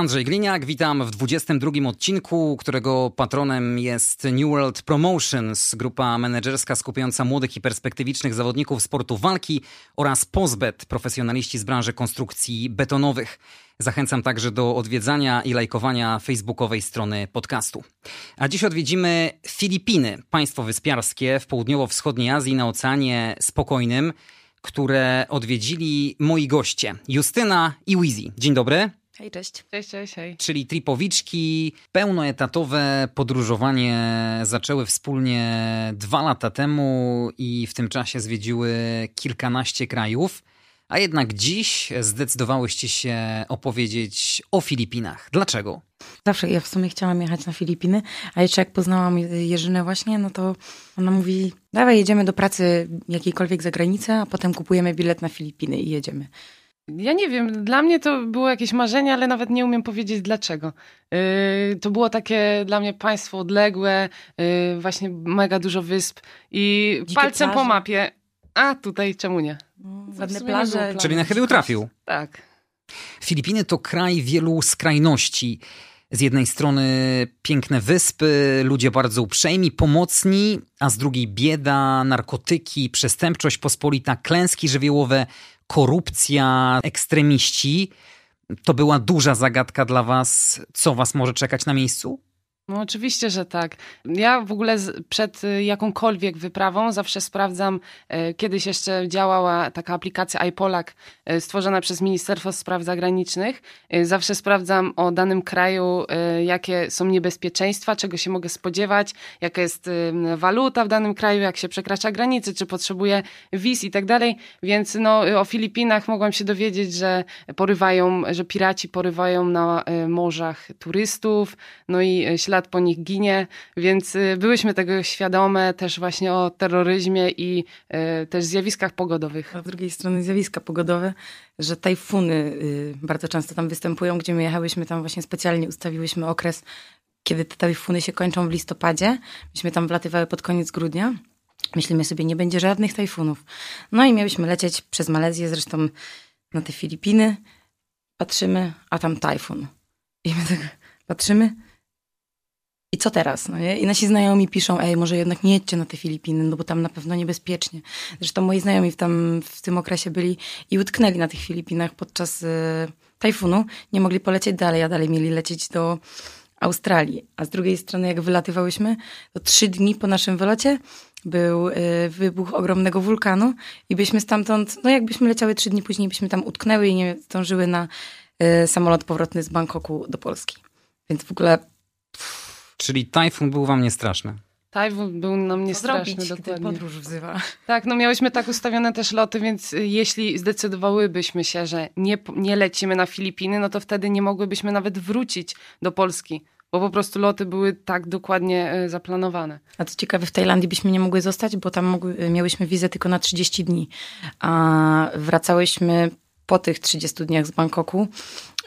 Andrzej Gliniak, witam w 22 odcinku, którego patronem jest New World Promotions, grupa menedżerska skupiająca młodych i perspektywicznych zawodników sportu walki oraz Pozbet, profesjonaliści z branży konstrukcji betonowych. Zachęcam także do odwiedzania i lajkowania facebookowej strony podcastu. A dziś odwiedzimy Filipiny, państwo wyspiarskie w południowo-wschodniej Azji na Oceanie Spokojnym, które odwiedzili moi goście, Justyna i Wizy. Dzień dobry. Hej, cześć. Cześć, cześć, hej. Czyli tripowiczki, pełnoetatowe podróżowanie zaczęły wspólnie dwa lata temu i w tym czasie zwiedziły kilkanaście krajów. A jednak dziś zdecydowałyście się opowiedzieć o Filipinach. Dlaczego? Zawsze ja w sumie chciałam jechać na Filipiny, a jeszcze jak poznałam Jerzynę właśnie, no to ona mówi, dawaj jedziemy do pracy jakiejkolwiek za granicę, a potem kupujemy bilet na Filipiny i jedziemy. Ja nie wiem, dla mnie to było jakieś marzenie, ale nawet nie umiem powiedzieć dlaczego. Yy, to było takie dla mnie państwo odległe, yy, właśnie mega dużo wysp i Dzikie palcem plaże. po mapie. A tutaj czemu nie? Ładne sumie nie plaże. Czyli na chybił trafił. Tak. Filipiny to kraj wielu skrajności. Z jednej strony piękne wyspy, ludzie bardzo uprzejmi, pomocni, a z drugiej bieda, narkotyki, przestępczość pospolita, klęski żywiołowe, korupcja, ekstremiści. To była duża zagadka dla Was. Co Was może czekać na miejscu? No oczywiście, że tak. Ja w ogóle przed y, jakąkolwiek wyprawą zawsze sprawdzam, e, kiedyś jeszcze działała taka aplikacja iPolak e, stworzona przez Ministerstwo Spraw Zagranicznych. E, zawsze sprawdzam o danym kraju, jakie są niebezpieczeństwa, czego się mogę spodziewać, jaka jest y, waluta w danym kraju, jak się przekracza granice, czy potrzebuje wiz i tak dalej. Więc no, o Filipinach mogłam się dowiedzieć, że porywają, że piraci porywają na morzach turystów, no i e, po nich ginie, więc y, byłyśmy tego świadome też właśnie o terroryzmie i y, też zjawiskach pogodowych. A z drugiej strony zjawiska pogodowe, że tajfuny y, bardzo często tam występują, gdzie my jechałyśmy tam właśnie specjalnie ustawiłyśmy okres, kiedy te tajfuny się kończą w listopadzie. Myśmy tam wlatywały pod koniec grudnia. Myślimy sobie, nie będzie żadnych tajfunów. No i miałyśmy lecieć przez Malezję, zresztą na te Filipiny. Patrzymy, a tam tajfun. I my tak patrzymy. I co teraz? No nie? I nasi znajomi piszą, ej, może jednak nie jedźcie na te Filipiny, no bo tam na pewno niebezpiecznie. Zresztą moi znajomi w, tam, w tym okresie byli i utknęli na tych Filipinach podczas y, tajfunu. Nie mogli polecieć dalej, a dalej mieli lecieć do Australii. A z drugiej strony, jak wylatywałyśmy, to trzy dni po naszym wylocie był y, wybuch ogromnego wulkanu i byśmy stamtąd, no jakbyśmy leciały trzy dni później, byśmy tam utknęły i nie zdążyły na y, samolot powrotny z Bangkoku do Polski. Więc w ogóle Czyli tajfun był wam niestraszny. Tajfun był nam niestraszny, zrobić, dokładnie. podróż wzywa. Tak, no miałyśmy tak ustawione też loty, więc y, jeśli zdecydowałybyśmy się, że nie, nie lecimy na Filipiny, no to wtedy nie mogłybyśmy nawet wrócić do Polski, bo po prostu loty były tak dokładnie y, zaplanowane. A co ciekawe, w Tajlandii byśmy nie mogły zostać, bo tam mogły, miałyśmy wizę tylko na 30 dni. A wracałyśmy po tych 30 dniach z Bangkoku,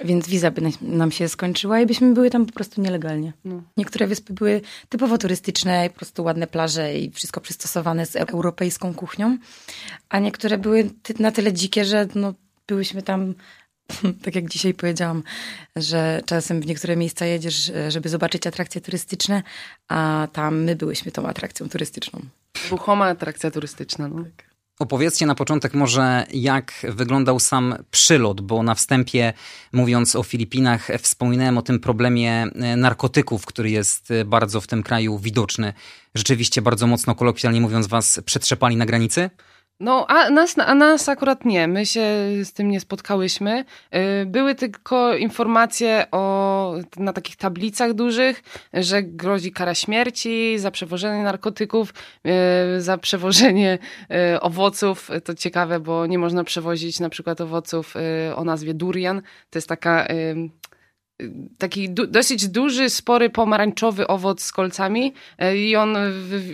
więc wiza by nam- się skończyła i byśmy były tam po prostu nielegalnie. No. Niektóre wyspy były typowo turystyczne, po prostu ładne plaże i wszystko przystosowane z europejską kuchnią, a niektóre były na tyle dzikie, że no, byłyśmy tam tak jak dzisiaj powiedziałam, że czasem w niektóre miejsca jedziesz, żeby zobaczyć atrakcje turystyczne, a tam my byłyśmy tą atrakcją turystyczną. Buchoma atrakcja turystyczna. No. Opowiedzcie na początek może, jak wyglądał sam przylot, bo na wstępie, mówiąc o Filipinach, wspominałem o tym problemie e, narkotyków, który jest e, bardzo w tym kraju widoczny. Rzeczywiście bardzo mocno, kolokwialnie mówiąc, was przetrzepali na granicy? No, a nas, a nas akurat nie. My się z tym nie spotkałyśmy. Y, Były tylko informacje o, na takich tablicach dużych, że grozi kara śmierci za przewożenie narkotyków, y, za przewożenie y, owoców. To ciekawe, bo nie można przewozić na przykład owoców o nazwie durian. To jest taka taki du dosyć duży, spory pomarańczowy owoc z kolcami e, i on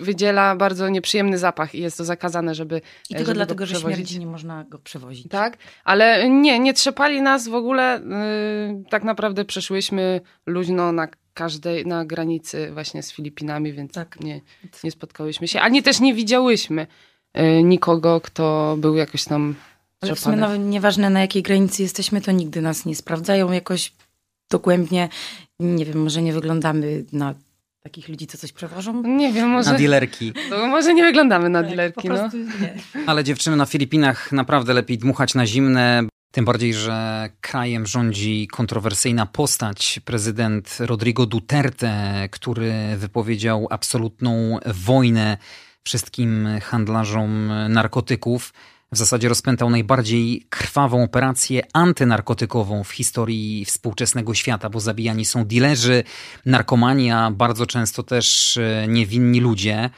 wydziela bardzo nieprzyjemny zapach i jest to zakazane, żeby I tylko żeby dlatego, że śmierdzi nie można go przewozić. Tak, ale nie, nie trzepali nas w ogóle. Yy, tak naprawdę przeszłyśmy luźno na każdej, na granicy właśnie z Filipinami, więc tak. nie, nie spotkałyśmy się, ani też nie widziałyśmy yy, nikogo, kto był jakoś tam ale w sumie nawet nieważne na jakiej granicy jesteśmy, to nigdy nas nie sprawdzają jakoś dogłębnie. Nie wiem, może nie wyglądamy na takich ludzi, co coś przewożą? Nie wiem, może... Na dilerki. To może nie wyglądamy na tak, dilerki, no. Nie. Ale dziewczyny na Filipinach naprawdę lepiej dmuchać na zimne, tym bardziej, że krajem rządzi kontrowersyjna postać, prezydent Rodrigo Duterte, który wypowiedział absolutną wojnę wszystkim handlarzom narkotyków w zasadzie rozpętał najbardziej krwawą operację antynarkotykową w historii współczesnego świata, bo zabijani są dilerzy, narkomania, bardzo często też e, niewinni ludzie.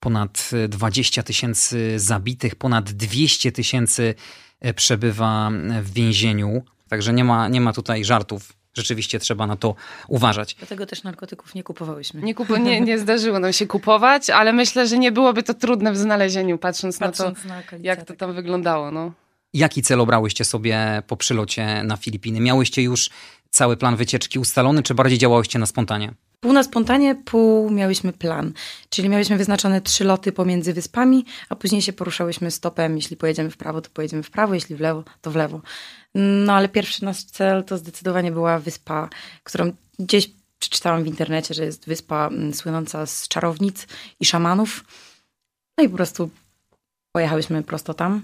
Ponad 20 tysięcy zabitych, ponad 200 tysięcy e, przebywa w więzieniu. Także nie ma, nie ma tutaj żartów rzeczywiście trzeba na to uważać. Dlatego też narkotyków nie kupowałyśmy. Nie, kupu nie, nie zdarzyło nam się kupować, ale myślę, że nie byłoby to trudne w znalezieniu, patrząc, patrząc na to, na jak to tam wyglądało. No. Jaki cel obrałyście sobie po przylocie na Filipiny? Miałyście już cały plan wycieczki ustalony, czy bardziej działałyście na spontanie? Pół na spontanie, pół miałyśmy plan. Czyli miałyśmy wyznaczone trzy loty pomiędzy wyspami, a później się poruszałyśmy stopem. Jeśli pojedziemy w prawo, to pojedziemy w prawo, jeśli w lewo, to w lewo. No ale pierwszy nasz cel to zdecydowanie była wyspa, którą gdzieś przeczytałam w internecie, że jest wyspa mm, słynąca z czarownic i szamanów. No i po prostu pojechałyśmy prosto tam.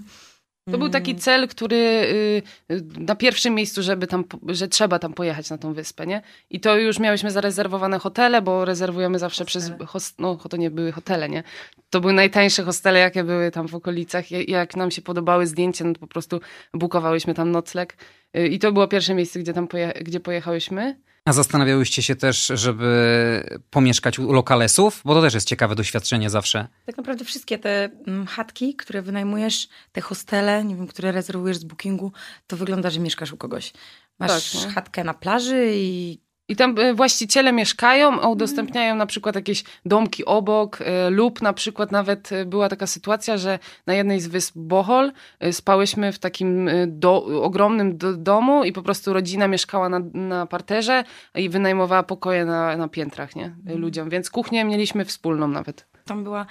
To był taki mm. cel, który y, y, na pierwszym miejscu, żeby tam, że trzeba tam pojechać na tą wyspę, nie? I to już miałyśmy zarezerwowane hotele, bo rezerwujemy zawsze hostele. przez, host, no to nie były hotele, nie? To były najtańsze hostele, jakie były tam w okolicach. Jak nam się podobały zdjęcia, no to po prostu bukowałyśmy tam nocleg. Y, I to było pierwsze miejsce, gdzie tam poje, gdzie pojechałyśmy. A zastanawiałyście się też, żeby pomieszkać u lokalesów? Bo to też jest ciekawe doświadczenie zawsze. Tak naprawdę wszystkie te mm, chatki, które wynajmujesz, te hostele, nie wiem, które rezerwujesz z bookingu, to wygląda, że mieszkasz u kogoś. Masz tak, chatkę na plaży i i tam e, właściciele mieszkają, a udostępniają na przykład jakieś domki obok e, lub na przykład nawet e, była taka sytuacja, że na jednej z wysp Bohol spałyśmy w takim do, ogromnym do, domu i po prostu rodzina mieszkała na, na parterze i wynajmowała pokoje na, na piętrach nie? Mhm. ludziom, więc kuchnię mieliśmy wspólną nawet. Tam była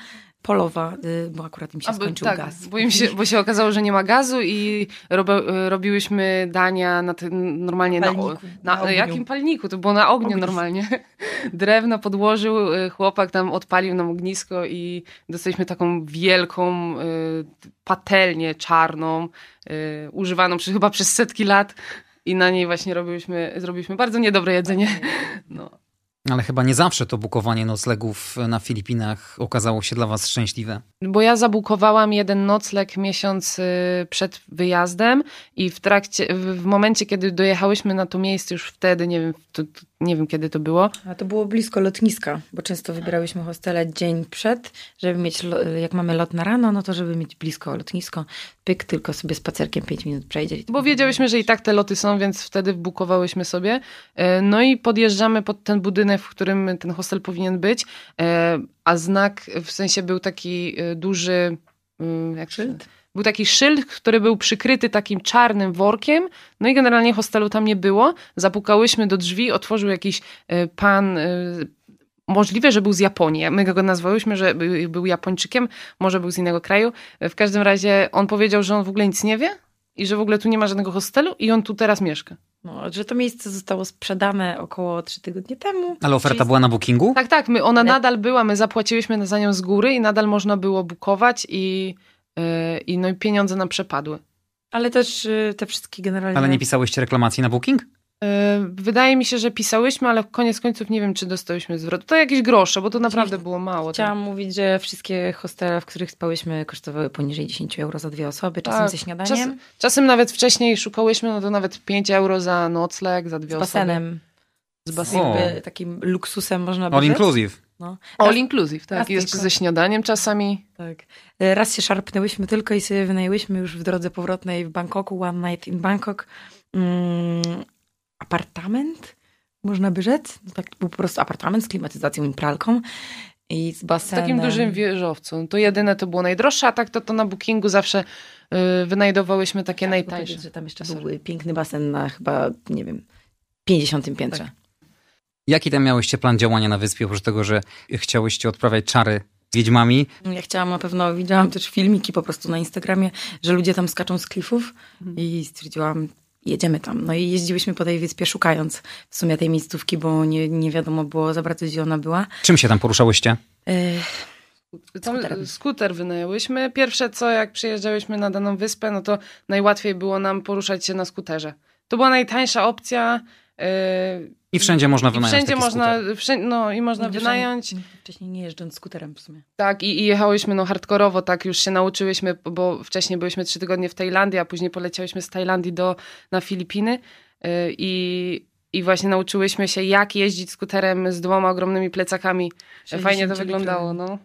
polowa, y, bo akurat im się skończył tak, gaz. Bo, się, bo się okazało, że nie ma gazu i y, robiłyśmy dania na normalnie na, palniku, na, na jakim palniku? To było na ogniu normalnie. Drewno podłożył, y, chłopak tam odpalił nam ognisko i dostaliśmy taką wielką patelnię czarną, używaną przy, chyba przez setki lat i na niej właśnie robiliśmy, zrobiliśmy bardzo niedobre jedzenie. No. Ale chyba nie zawsze to bukowanie noclegów na Filipinach okazało się dla Was szczęśliwe. Bo ja zabukowałam jeden nocleg miesiąc y, przed wyjazdem i w trakcie, w momencie, kiedy dojechałyśmy na to miejsce, już wtedy, nie wiem, to, nie wiem kiedy to było. A to było blisko lotniska, bo często wybierałyśmy hostele dzień przed, żeby mieć, jak mamy lot na rano, no to żeby mieć blisko lotnisko, pyk, tylko sobie spacerkiem 5 minut przejdzie. Bo wiedziałyśmy, że i tak te loty są, więc wtedy bukowałyśmy sobie. E, no i podjeżdżamy pod ten budynek, w którym ten hostel powinien być, e, a znak w sensie był taki e, duży... Mm, jak Szyld? Był taki szyld, który był przykryty takim czarnym workiem, no i generalnie hostelu tam nie było. Zapukałyśmy do drzwi, otworzył jakiś e, pan, e, możliwe, że był z Japonii. My go nazwałyśmy, że był Japończykiem, może był z innego kraju. W każdym razie on powiedział, że on w ogóle nic nie wie i że w ogóle tu nie ma żadnego hostelu i on tu teraz mieszka. No, że to miejsce zostało sprzedane około trzy tygodnie temu. Ale oferta była na bookingu? Tak, tak. My, ona nadal była, my zapłaciłyśmy za nią z góry i nadal można było bukować i i no i pieniądze nam przepadły. Ale też y, te wszystkie generalnie... Ale nie pisałyście reklamacji na Booking? Y, wydaje mi się, że pisałyśmy, ale koniec końców nie wiem, czy dostałyśmy zwrot. To jakieś grosze, bo to naprawdę było mało. Chciałam tak. mówić, że wszystkie hostele, w których spałyśmy, kosztowały poniżej 10 euro za dwie osoby, czasem tak. ze śniadaniem. Czas, czasem nawet wcześniej szukałyśmy, no to nawet 5 euro za nocleg, za dwie z osoby. Basenem. Z basenem. Takim luksusem można by All inclusive. No. All inclusive, tak. Jest tylko. ze śniadaniem czasami. Tak. E, raz się szarpnęłyśmy tylko i sobie wynajęłyśmy już w drodze powrotnej w Bangkoku, One Night in Bangkok, mm, apartament można by rzec. To tak był po prostu apartament z klimatyzacją i pralką i z W basenem. takim dużym wieżowcu. To jedyne to było najdroższe, a tak to, to na bookingu zawsze y, wynajdowałyśmy takie Tak, najtańsze. powiedzieć, że tam jeszcze Sorry. był piękny basen na chyba, nie wiem, 50 piętrze. Tak. Jaki tam miałyście plan działania na wyspie, oprócz tego, że chciałyście odprawiać czary z wiedźmami? Ja chciałam na pewno, widziałam też filmiki po prostu na Instagramie, że ludzie tam skaczą z klifów Mhm. i stwierdziłam, jedziemy tam. No i jeździłyśmy po tej wyspie szukając w sumie tej miejscówki, bo nie, nie wiadomo było za bardzo, gdzie ona była. Czym się tam poruszałyście? Ech, Tam Skuterem. skuter wynajęłyśmy. Pierwsze co, jak przyjeżdżałyśmy na daną wyspę, no to najłatwiej było nam poruszać się na skuterze. To była najtańsza opcja. y, I wszędzie można i wynająć wszędzie taki można, wszędzie, no i można nigdy wynająć. Wcześniej nie jeżdżąc skuterem w sumie. Tak, i, i jechałyśmy no hardkorowo, tak już się nauczyłyśmy, bo wcześniej byliśmy trzy tygodnie w Tajlandii, a później poleciałyśmy z Tajlandii do, na Filipiny y, i, i właśnie nauczyłyśmy się, jak jeździć skuterem z dwoma ogromnymi plecakami. Fajnie to 60-litrowym. wyglądało, no.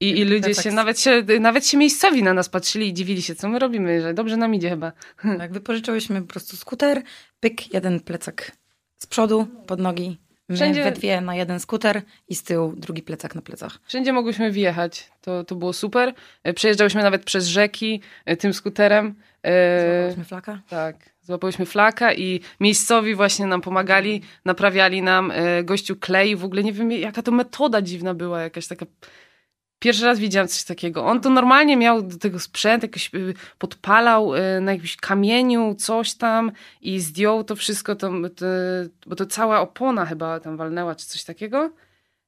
I, I ludzie się nawet, się, nawet się miejscowi na nas patrzyli i dziwili się, co my robimy, że dobrze nam idzie chyba. Tak, wypożyczyłyśmy po prostu skuter, pyk, jeden plecak z przodu, pod nogi, my Wszędzie- we dwie na jeden skuter i z tyłu drugi plecak na plecach. Wszędzie mogłyśmy wjechać, to, to było super. E, Przejeżdżałyśmy nawet przez rzeki e, tym skuterem. E, Złapałyśmy flaka. Tak, złapałyśmy flaka i miejscowi właśnie nam pomagali, naprawiali nam, gościu klei, w ogóle nie wiem jaka to metoda dziwna była, jakaś taka... Pierwszy raz widziałam coś takiego. On to normalnie miał do tego sprzęt, jakoś y, podpalał y, na jakimś kamieniu coś tam i zdjął to wszystko, tam, to, bo to cała opona chyba tam walnęła, czy coś takiego.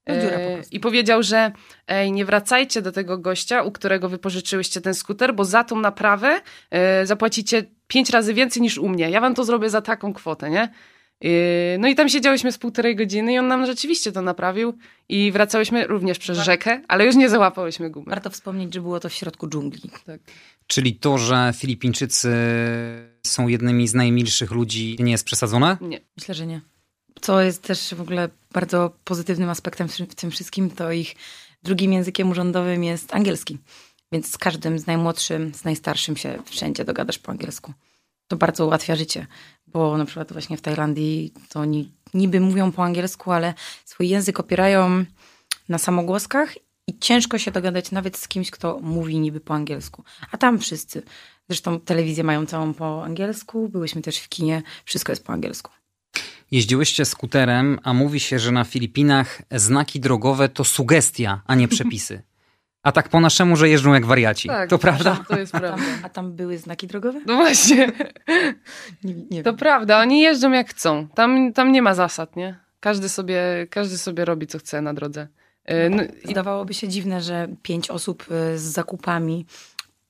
No, po E. I powiedział, że ej, nie wracajcie do tego gościa, u którego wypożyczyłyście ten skuter, bo za tą naprawę e, zapłacicie pięć razy więcej niż u mnie. Ja wam to zrobię za taką kwotę, nie? E, No i tam siedziałyśmy z półtorej godziny i on nam rzeczywiście to naprawił i wracałyśmy również przez War- rzekę, ale już nie załapałyśmy gumy. Warto wspomnieć, że było to w środku dżungli. Tak. Czyli to, że Filipińczycy są jednymi z najmilszych ludzi, nie jest przesadzone? Nie. Myślę, że nie. Co jest też w ogóle bardzo pozytywnym aspektem w w tym wszystkim, to ich drugim językiem urzędowym jest angielski. Więc z każdym, z najmłodszym, z najstarszym się wszędzie dogadasz po angielsku. To bardzo ułatwia życie, bo na przykład właśnie w Tajlandii to oni niby mówią po angielsku, ale swój język opierają na samogłoskach i ciężko się dogadać nawet z kimś, kto mówi niby po angielsku. A tam wszyscy. Zresztą telewizję mają całą po angielsku, byłyśmy też w kinie, wszystko jest po angielsku. Jeździłyście skuterem, a mówi się, że na Filipinach znaki drogowe to sugestia, a nie przepisy. A tak po naszemu, że jeżdżą jak wariaci. Tak, to prawda? To jest A tam, prawda. a tam były znaki drogowe? No właśnie, Nie, nie to wiem. prawda. Oni jeżdżą jak chcą. Tam, tam nie ma zasad, nie? Każdy sobie, każdy sobie robi, co chce na drodze. E, No, Zdawałoby się dziwne, że pięć osób y, z zakupami,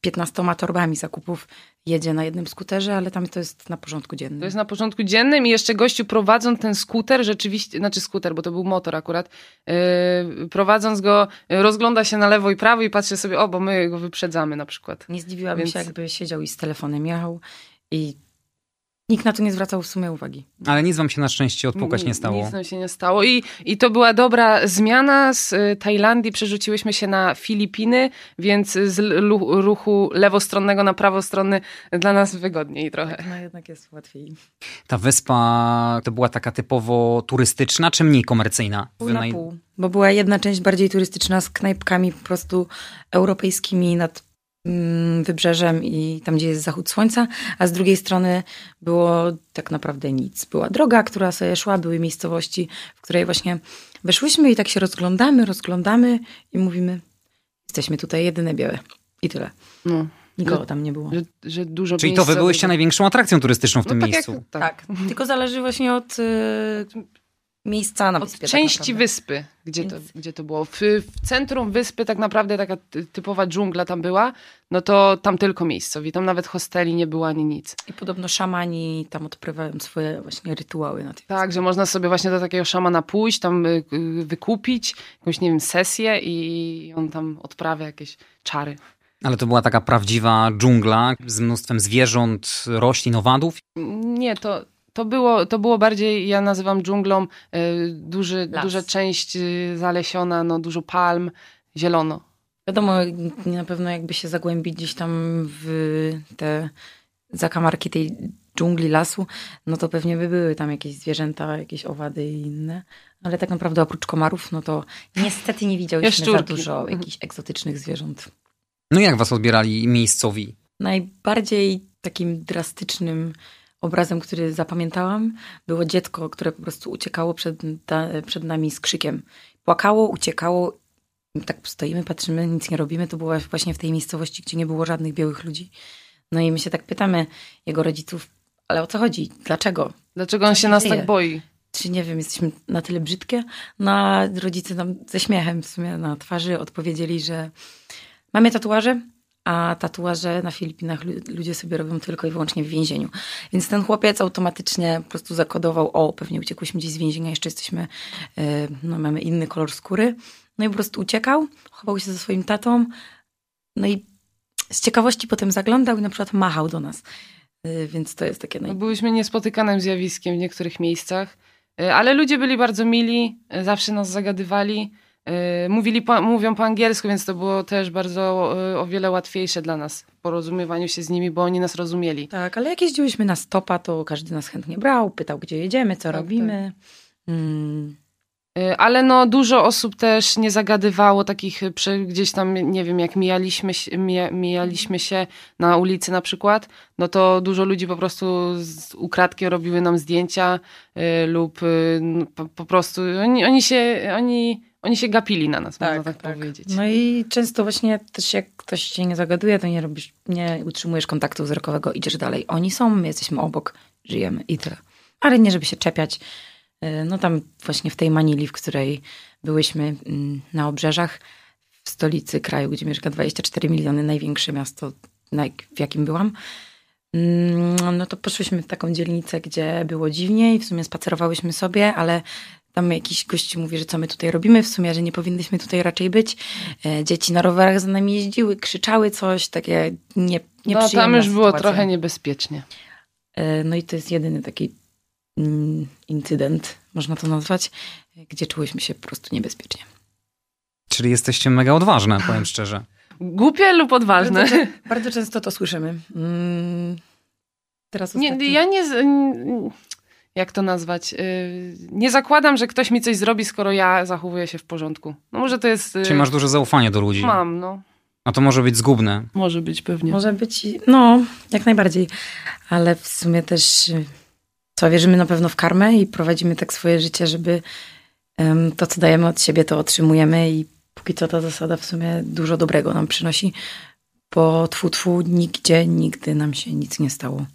15 torbami zakupów jedzie na jednym skuterze, ale tam to jest na porządku dziennym. To jest na porządku dziennym i jeszcze gościu prowadząc ten skuter, rzeczywiście, znaczy skuter, bo to był motor akurat, yy, prowadząc go, yy, rozgląda się na lewo i prawo i patrzy sobie, o, bo my go wyprzedzamy na przykład. Nie zdziwiłabym Więc- się, jakby siedział i z telefonem jechał i nikt na to nie zwracał w sumie uwagi. Ale nic wam się na szczęście odpukać nie stało. Nic nam się nie stało I, i to była dobra zmiana. Z y, Tajlandii przerzuciłyśmy się na Filipiny, więc z ruchu lewostronnego na prawostronny dla nas wygodniej trochę. No jednak jest łatwiej. Ta wyspa to była taka typowo turystyczna, czy mniej komercyjna? Pół na pół. Bo była jedna część bardziej turystyczna z knajpkami po prostu europejskimi nad wybrzeżem i tam, gdzie jest zachód słońca, a z drugiej strony było tak naprawdę nic. Była droga, która sobie szła, były miejscowości, w której właśnie weszłyśmy i tak się rozglądamy, rozglądamy i mówimy, jesteśmy tutaj jedyne białe. I tyle. No, Nikogo tam nie było. że, że dużo Czyli to wy byłyście największą atrakcją turystyczną w No tym tak miejscu. Jak, tak. Tak. Tylko zależy właśnie od y, miejsca na Od wyspie. tak części naprawdę. wyspy, gdzie, Więc- to, gdzie to było. W, w centrum wyspy tak naprawdę taka ty- typowa dżungla tam była, no to tam tylko miejscowi. Tam nawet hosteli nie było ani nic. I podobno szamani tam odprywają swoje właśnie rytuały na tej Tak, że można sobie właśnie do takiego szamana pójść, tam y, y, wykupić jakąś, nie wiem, sesję i on tam odprawia jakieś czary. Ale to była taka prawdziwa dżungla z mnóstwem zwierząt, roślin, owadów. Nie, to, to, było, to było bardziej, ja nazywam dżunglą, y, duży, Las. duża część y, zalesiona, no dużo palm, zielono. Wiadomo, na pewno jakby się zagłębić gdzieś tam w te zakamarki tej dżungli, lasu, no to pewnie by były tam jakieś zwierzęta, jakieś owady i inne. Ale tak naprawdę oprócz komarów, no to niestety nie widziałyśmy za dużo mhm. jakichś egzotycznych zwierząt. No jak was odbierali miejscowi? Najbardziej takim drastycznym obrazem, który zapamiętałam, było dziecko, które po prostu uciekało przed, przed nami z krzykiem. Płakało, uciekało. Tak stoimy, patrzymy, nic nie robimy. To było właśnie w tej miejscowości, gdzie nie było żadnych białych ludzi. No i my się tak pytamy jego rodziców, ale o co chodzi? Dlaczego? Dlaczego on się nas tak boi? Czy nie wiem, jesteśmy na tyle brzydkie? No a rodzice nam ze śmiechem w sumie na twarzy odpowiedzieli, że mamy tatuaże, a tatuaże na Filipinach ludzie sobie robią tylko i wyłącznie w więzieniu. Więc ten chłopiec automatycznie po prostu zakodował, o, pewnie uciekłyśmy gdzieś z więzienia, jeszcze jesteśmy, e, no mamy inny kolor skóry. No i po prostu uciekał, chował się ze swoim tatą, no i z ciekawości potem zaglądał i na przykład machał do nas. E, więc to jest takie... No, byłyśmy niespotykanym zjawiskiem w niektórych miejscach, e, ale ludzie byli bardzo mili, zawsze nas zagadywali. Y, mówili po, mówią po angielsku, więc to było też bardzo y, o wiele łatwiejsze dla nas w porozumiewaniu się z nimi, bo oni nas rozumieli. Tak, ale jak jeździłyśmy na stopa, to każdy nas chętnie brał, pytał, gdzie jedziemy, co tak, robimy. Tak. Mm. Y, ale no dużo osób też nie zagadywało takich gdzieś tam, nie wiem, jak mijaliśmy, mija, mijaliśmy się na ulicy na przykład, no to dużo ludzi po prostu z ukradkiem robiły nam zdjęcia lub no, po, po, prostu oni, oni się, oni oni się gapili na nas, tak, można tak, tak, powiedzieć. No i często właśnie też jak ktoś cię nie zagaduje, to nie robisz, nie utrzymujesz kontaktu wzrokowego, idziesz dalej. Oni są, my jesteśmy obok, żyjemy i tyle. Ale nie, żeby się czepiać. Y, no tam właśnie w tej Manili, w której byłyśmy mm, na obrzeżach, w stolicy kraju, gdzie mieszka 24 miliony, największe miasto, w jakim byłam, mm, no to poszłyśmy w taką dzielnicę, gdzie było dziwnie i w sumie spacerowałyśmy sobie, ale tam jakiś gość mówi, że co my tutaj robimy, w sumie, że nie powinnyśmy tutaj raczej być. E, dzieci na rowerach za nami jeździły, krzyczały coś, takie nie, No tam już było trochę niebezpiecznie. E, no i to jest jedyny taki incydent, można to nazwać, gdzie czułyśmy się po prostu niebezpiecznie. Czyli jesteście mega odważne, powiem szczerze. Głupie lub odważne? Bardzo, bardzo często to słyszymy. Mm, teraz nie, ja nie jak to nazwać, y, nie zakładam, że ktoś mi coś zrobi, skoro ja zachowuję się w porządku. No może to jest... Y, Czyli masz duże zaufanie do ludzi. Mam, no. A to może być zgubne. Może być pewnie. Może być, no, jak najbardziej. Ale w sumie też, y, co, wierzymy na pewno w karmę i prowadzimy tak swoje życie, żeby um, to, co dajemy od siebie, to otrzymujemy i póki co ta zasada w sumie dużo dobrego nam przynosi, bo tfu, tfu, nigdzie, nigdy nam się nic nie stało.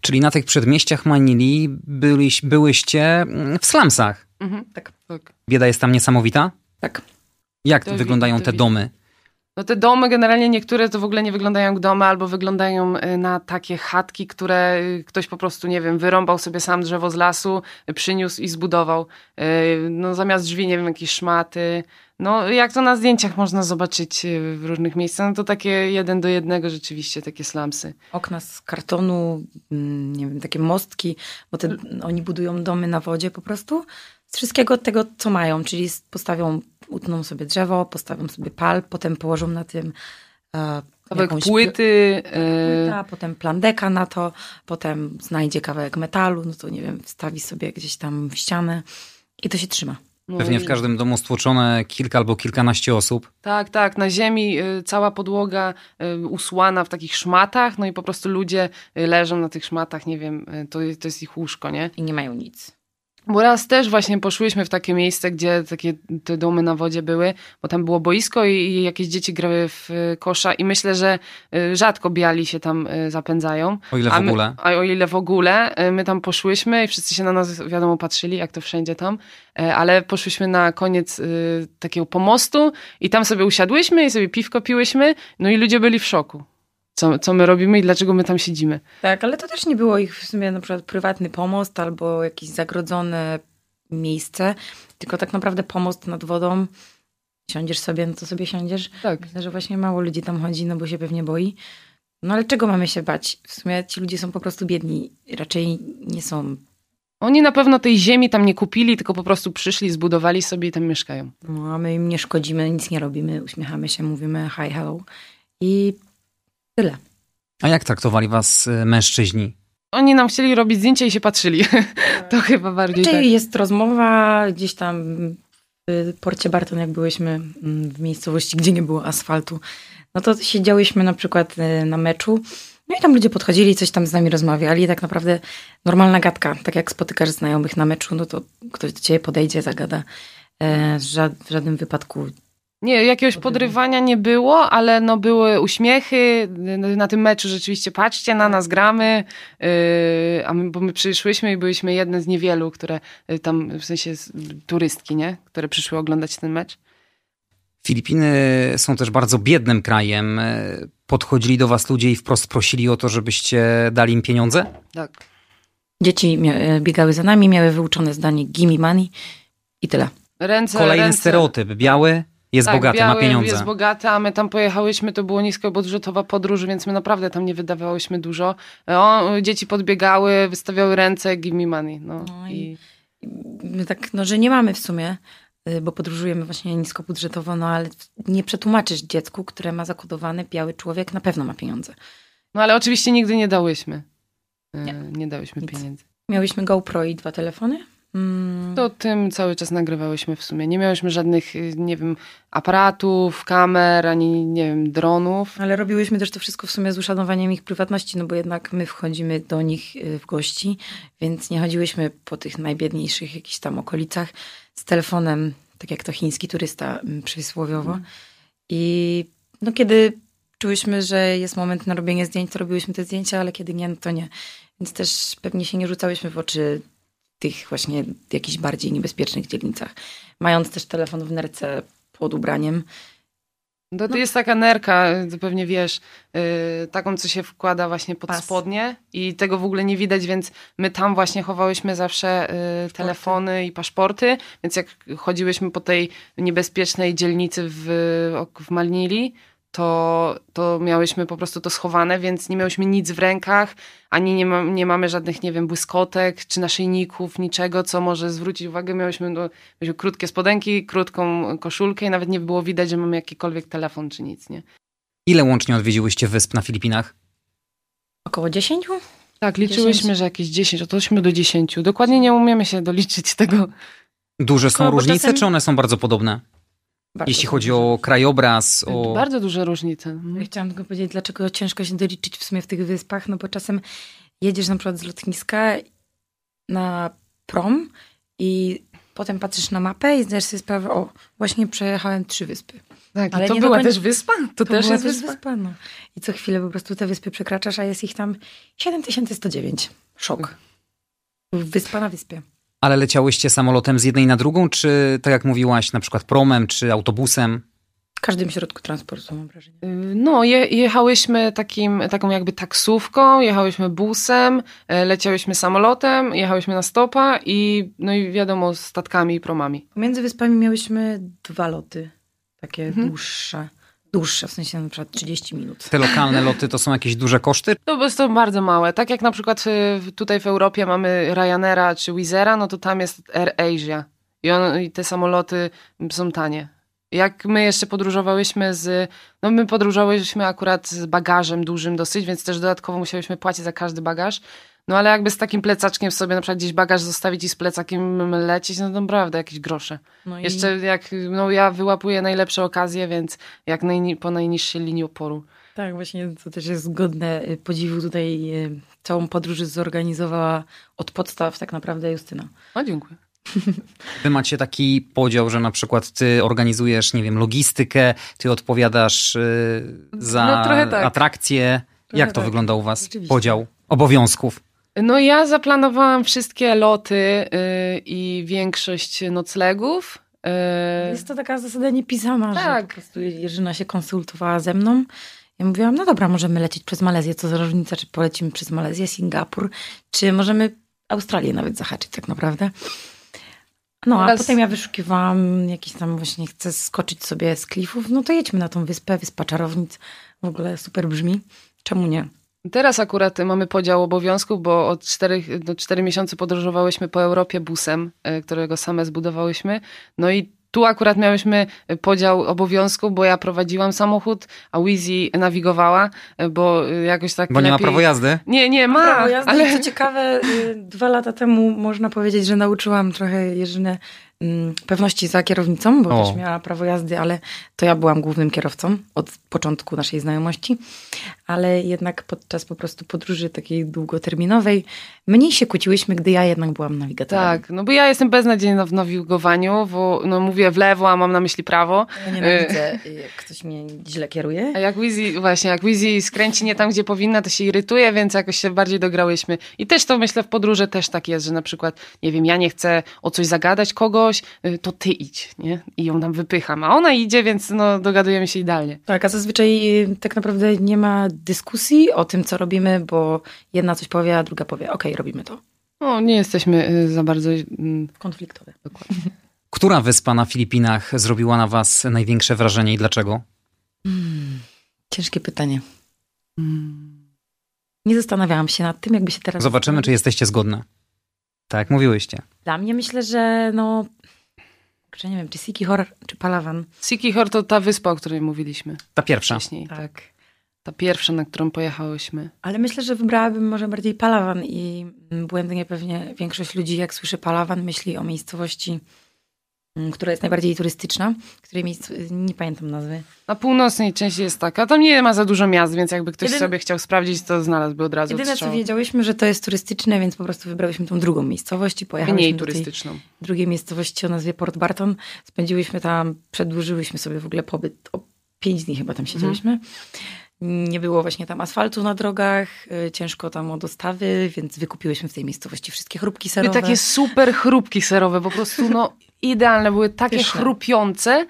Czyli na tych przedmieściach Manili byliś, byłyście w slumsach. Mhm, tak, tak. Bieda jest tam niesamowita? Tak. Jak to wyglądają te domy? No te domy generalnie niektóre to w ogóle nie wyglądają jak domy, albo wyglądają y, na takie chatki, które y, ktoś po prostu, nie wiem, wyrąbał sobie sam drzewo z lasu, y, przyniósł i zbudował. No zamiast drzwi, nie wiem, jakieś szmaty. No jak to na zdjęciach można zobaczyć w różnych miejscach, no to takie jeden do jednego rzeczywiście, takie slamsy. Okna z kartonu, mm, nie wiem, takie mostki, bo te, oni budują domy na wodzie po prostu. Z wszystkiego tego, co mają, czyli postawią utną sobie drzewo, postawią sobie pal, potem położą na tym e, kawałek płyty. E, płyta, potem plandeka na to, potem znajdzie kawałek metalu, no to nie wiem, wstawi sobie gdzieś tam w ścianę i to się trzyma. No Pewnie w każdym domu stłoczone kilka albo kilkanaście osób. Tak, tak. Na ziemi y, cała podłoga y, usłana w takich szmatach, no i po prostu ludzie y, leżą na tych szmatach, nie wiem, to, to jest ich łóżko, nie? I nie mają nic. Bo raz też właśnie poszłyśmy w takie miejsce, gdzie takie te domy na wodzie były, bo tam było boisko i, jakieś dzieci grały w kosza i myślę, że y, rzadko biali się tam y, zapędzają. O ile w my, ogóle. A o ile w ogóle. Y, my tam poszłyśmy i wszyscy się na nas, wiadomo, patrzyli, jak to wszędzie tam, ale poszłyśmy na koniec takiego pomostu i tam sobie usiadłyśmy i sobie piwko piłyśmy, no i ludzie byli w szoku co, co my robimy i dlaczego my tam siedzimy. Tak, ale to też nie było ich w sumie na przykład prywatny pomost albo jakieś zagrodzone miejsce, tylko tak naprawdę pomost nad wodą. Siądziesz sobie, no to sobie siądziesz. Tak. Myślę, że właśnie mało ludzi tam chodzi, no bo się pewnie boi. No ale czego mamy się bać? W sumie ci ludzie są po prostu biedni. Raczej nie są oni na pewno tej ziemi tam nie kupili, tylko po prostu przyszli, zbudowali sobie i tam mieszkają. No, a my im nie szkodzimy, nic nie robimy, uśmiechamy się, mówimy hi, hello. I Tyle. A jak traktowali was y, mężczyźni? Oni nam chcieli robić zdjęcia i się patrzyli. to chyba bardziej Czyli tak. jest rozmowa gdzieś tam w porcie Barton, jak byłyśmy mm, w miejscowości, gdzie nie było asfaltu, no to siedziałyśmy na przykład y, na meczu, no i tam ludzie podchodzili, coś tam z nami rozmawiali, tak naprawdę normalna gadka, tak jak spotykasz znajomych na meczu, no to ktoś do ciebie podejdzie, zagada. E, w żadnym wypadku Nie, jakiegoś podrywania nie było, ale no były uśmiechy na tym meczu rzeczywiście. Patrzcie, na nas gramy, yy, a my, bo my przyszłyśmy i byliśmy jedne z niewielu, które y, tam, w sensie turystki, nie? Które przyszły oglądać ten mecz. Filipiny są też bardzo biednym krajem. Podchodzili do was ludzie i wprost prosili o to, żebyście dali im pieniądze? Tak. Dzieci biegały za nami, miały wyuczone zdanie gimme money i tyle. Ręce, Kolejny ręce. stereotyp. Biały jest tak, bogaty, biały ma pieniądze. jest bogaty, a my tam pojechałyśmy, to było niskobudżetowa podróż, więc my naprawdę tam nie wydawałyśmy dużo. O, dzieci podbiegały, wystawiały ręce, give me money. No, No i... i- My tak, no, że nie mamy w sumie, y, bo podróżujemy właśnie niskobudżetowo, no ale nie przetłumaczysz dziecku, które ma zakodowany biały człowiek, na pewno ma pieniądze. no ale oczywiście nigdy nie dałyśmy. Nie, Nie. nie dałyśmy Nic. pieniędzy. Miałyśmy GoPro i dwa telefony. Mm, To tym cały czas nagrywałyśmy w sumie. Nie miałyśmy żadnych, y, nie wiem, aparatów, kamer, ani, nie wiem, dronów. Ale robiłyśmy też to wszystko w sumie z uszanowaniem ich prywatności, no bo jednak my wchodzimy do nich y, w gości, więc nie chodziłyśmy po tych najbiedniejszych jakichś tam okolicach z telefonem, tak jak to chiński turysta mm, przysłowiowo. I no kiedy czułyśmy, że jest moment na robienie zdjęć, to robiłyśmy te zdjęcia, ale kiedy nie, no to nie. Więc też pewnie się nie rzucałyśmy w oczy tych właśnie jakichś bardziej niebezpiecznych dzielnicach. Mając też telefon w nerce pod ubraniem, To, to No. jest taka nerka, to pewnie wiesz, y, taką, co się wkłada właśnie pod Pas. spodnie i tego w ogóle nie widać, więc my tam właśnie chowałyśmy zawsze y, telefony i paszporty, więc jak chodziłyśmy po tej niebezpiecznej dzielnicy w, w Malnili, to, to miałyśmy po prostu to schowane, więc nie miałyśmy nic w rękach, ani nie, ma, nie mamy żadnych, nie wiem, błyskotek czy naszyjników, niczego, co może zwrócić uwagę. Miałyśmy, no, miałyśmy krótkie spodenki, krótką koszulkę i nawet nie było widać, że mamy jakikolwiek telefon czy nic, nie? Ile łącznie odwiedziłyście wysp na Filipinach? około 10? Tak, liczyłyśmy, 10. że jakieś 10, od 8 do 10. Dokładnie nie umiemy się doliczyć tego. Duże są różnice, czasem- czy one są bardzo podobne? Bardzo Jeśli chodzi o krajobraz, o... Bardzo duże różnice. Ja Mhm. chciałam tylko powiedzieć, dlaczego ciężko się doliczyć w sumie w tych wyspach, no bo czasem jedziesz na przykład z lotniska na prom i potem patrzysz na mapę i zdajesz sobie sprawę, o, właśnie przejechałem trzy wyspy. Tak, Ale to była końca- też wyspa? To, też była jest wyspa? no. I co chwilę po prostu te wyspy przekraczasz, a jest ich tam 7109. Szok. Wyspa na wyspie. Ale leciałyście samolotem z jednej na drugą, czy tak jak mówiłaś, na przykład promem, czy autobusem? W każdym środku transportu mam wrażenie. Y, No, je, jechałyśmy takim, taką jakby taksówką, jechałyśmy busem, e, leciałyśmy samolotem, jechałyśmy na stopa i no i wiadomo, statkami i promami. Pomiędzy wyspami miałyśmy dwa loty. Takie Mhm. dłuższe. Dłuższe, w sensie na przykład 30 minut. Te lokalne loty to są jakieś duże koszty? To jest to bardzo małe. Tak jak na przykład y, tutaj w Europie mamy Ryanaira czy Wizera, no to tam jest Air Asia. I, on, I te samoloty są tanie. Jak my jeszcze podróżowałyśmy z. No, my podróżowałyśmy akurat z bagażem dużym dosyć, więc też dodatkowo musiałyśmy płacić za każdy bagaż. No ale jakby z takim plecaczkiem sobie na przykład gdzieś bagaż zostawić i z plecakiem lecieć, no to naprawdę jakieś grosze. No i- Jeszcze jak, no ja wyłapuję najlepsze okazje, więc jak najni, po najniższej linii oporu. Tak, właśnie to też jest godne y, podziwu. Tutaj y, całą podróż zorganizowała od podstaw tak naprawdę Justyna. O, dziękuję. Wy macie taki podział, że na przykład ty organizujesz, nie wiem, logistykę, ty odpowiadasz y, za No, trochę tak. atrakcje. Trochę Jak to tak. wygląda u was? Podział obowiązków. No ja zaplanowałam wszystkie loty y, i większość noclegów. Y, Jest to taka zasada niepisana, że Tak. po prostu Jerzyna się konsultowała ze mną. Ja mówiłam, no dobra, możemy lecieć przez Malezję, co za różnica, czy polecimy przez Malezję, Singapur, czy możemy Australię nawet zahaczyć tak naprawdę. No, a Teraz- potem ja wyszukiwałam jakiś tam właśnie, chcę skoczyć sobie z klifów, no to jedźmy na tą wyspę, Wyspa Czarownic. W ogóle super brzmi. Czemu nie? Teraz akurat mamy podział obowiązków, bo od 4, do 4 miesiące podróżowałyśmy po Europie busem, y, którego same zbudowałyśmy. No i Tu akurat miałyśmy podział obowiązków, bo ja prowadziłam samochód, a Wizzy nawigowała, bo jakoś tak Bo nie lepiej... ma prawo jazdy? Nie, nie ma, Prawo jazdy ale... co ciekawe, y, dwa lata temu można powiedzieć, że nauczyłam trochę Jerzynę mm, pewności za kierownicą, bo O. też miała prawo jazdy, ale to ja byłam głównym kierowcą od początku naszej znajomości. Ale jednak podczas po prostu podróży takiej długoterminowej mniej się kłóciłyśmy, gdy ja jednak byłam nawigatorem. Tak, no bo ja jestem beznadziejna w nawigowaniu, bo no mówię w lewo, a mam na myśli prawo. Ja nienawidzę, y, jak ktoś mnie źle kieruje. A jak Wizzy, właśnie, jak Wizzy skręci nie tam, gdzie powinna, to się irytuje, więc jakoś się bardziej dograłyśmy. I też to myślę w podróży też tak jest, że na przykład, nie wiem, ja nie chcę o coś zagadać kogoś, y, to ty idź, nie? I ją tam wypycham, a ona idzie, więc no dogadujemy się idealnie. Tak, a zazwyczaj y, tak naprawdę nie ma dyskusji o tym, co robimy, bo jedna coś powie, a druga powie, okej, robimy to. No, nie jesteśmy y, za bardzo... Konfliktowe. Która wyspa na Filipinach zrobiła na was największe wrażenie i dlaczego? Ciężkie pytanie. mm, Nie zastanawiałam się nad tym, jakby się teraz... Zobaczymy, czy jesteście zgodne. Tak, jak mówiłyście. Dla mnie myślę, że no... Kurczę, nie wiem, czy Siki Horror, czy Palawan. Sikihor to ta wyspa, o której mówiliśmy Ta pierwsza. wcześniej. Tak. Ta pierwsza, na którą pojechałyśmy. Ale myślę, że wybrałabym może bardziej Palawan i mm, błędnie pewnie większość ludzi, jak słyszy Palawan, myśli o miejscowości, która jest najbardziej turystyczna, której miejsc... nie pamiętam nazwy. Na północnej części jest taka. Tam nie ma za dużo miast, więc jakby ktoś sobie chciał sprawdzić, to znalazłby od razu Jedyne, co wiedziałyśmy, że to jest turystyczne, więc po prostu wybrałyśmy tą drugą miejscowość i pojechałyśmy Mniej do tej turystyczną. drugiej miejscowości o nazwie Port Barton. Spędziłyśmy tam, przedłużyłyśmy sobie w ogóle pobyt o pięć dni chyba tam siedzieliśmy. Nie było właśnie tam asfaltu na drogach, y, ciężko tam o dostawy, więc wykupiłyśmy w tej miejscowości wszystkie chrupki serowe. takie super chrupki serowe, po prostu no idealne, były takie Pyszne. chrupiące.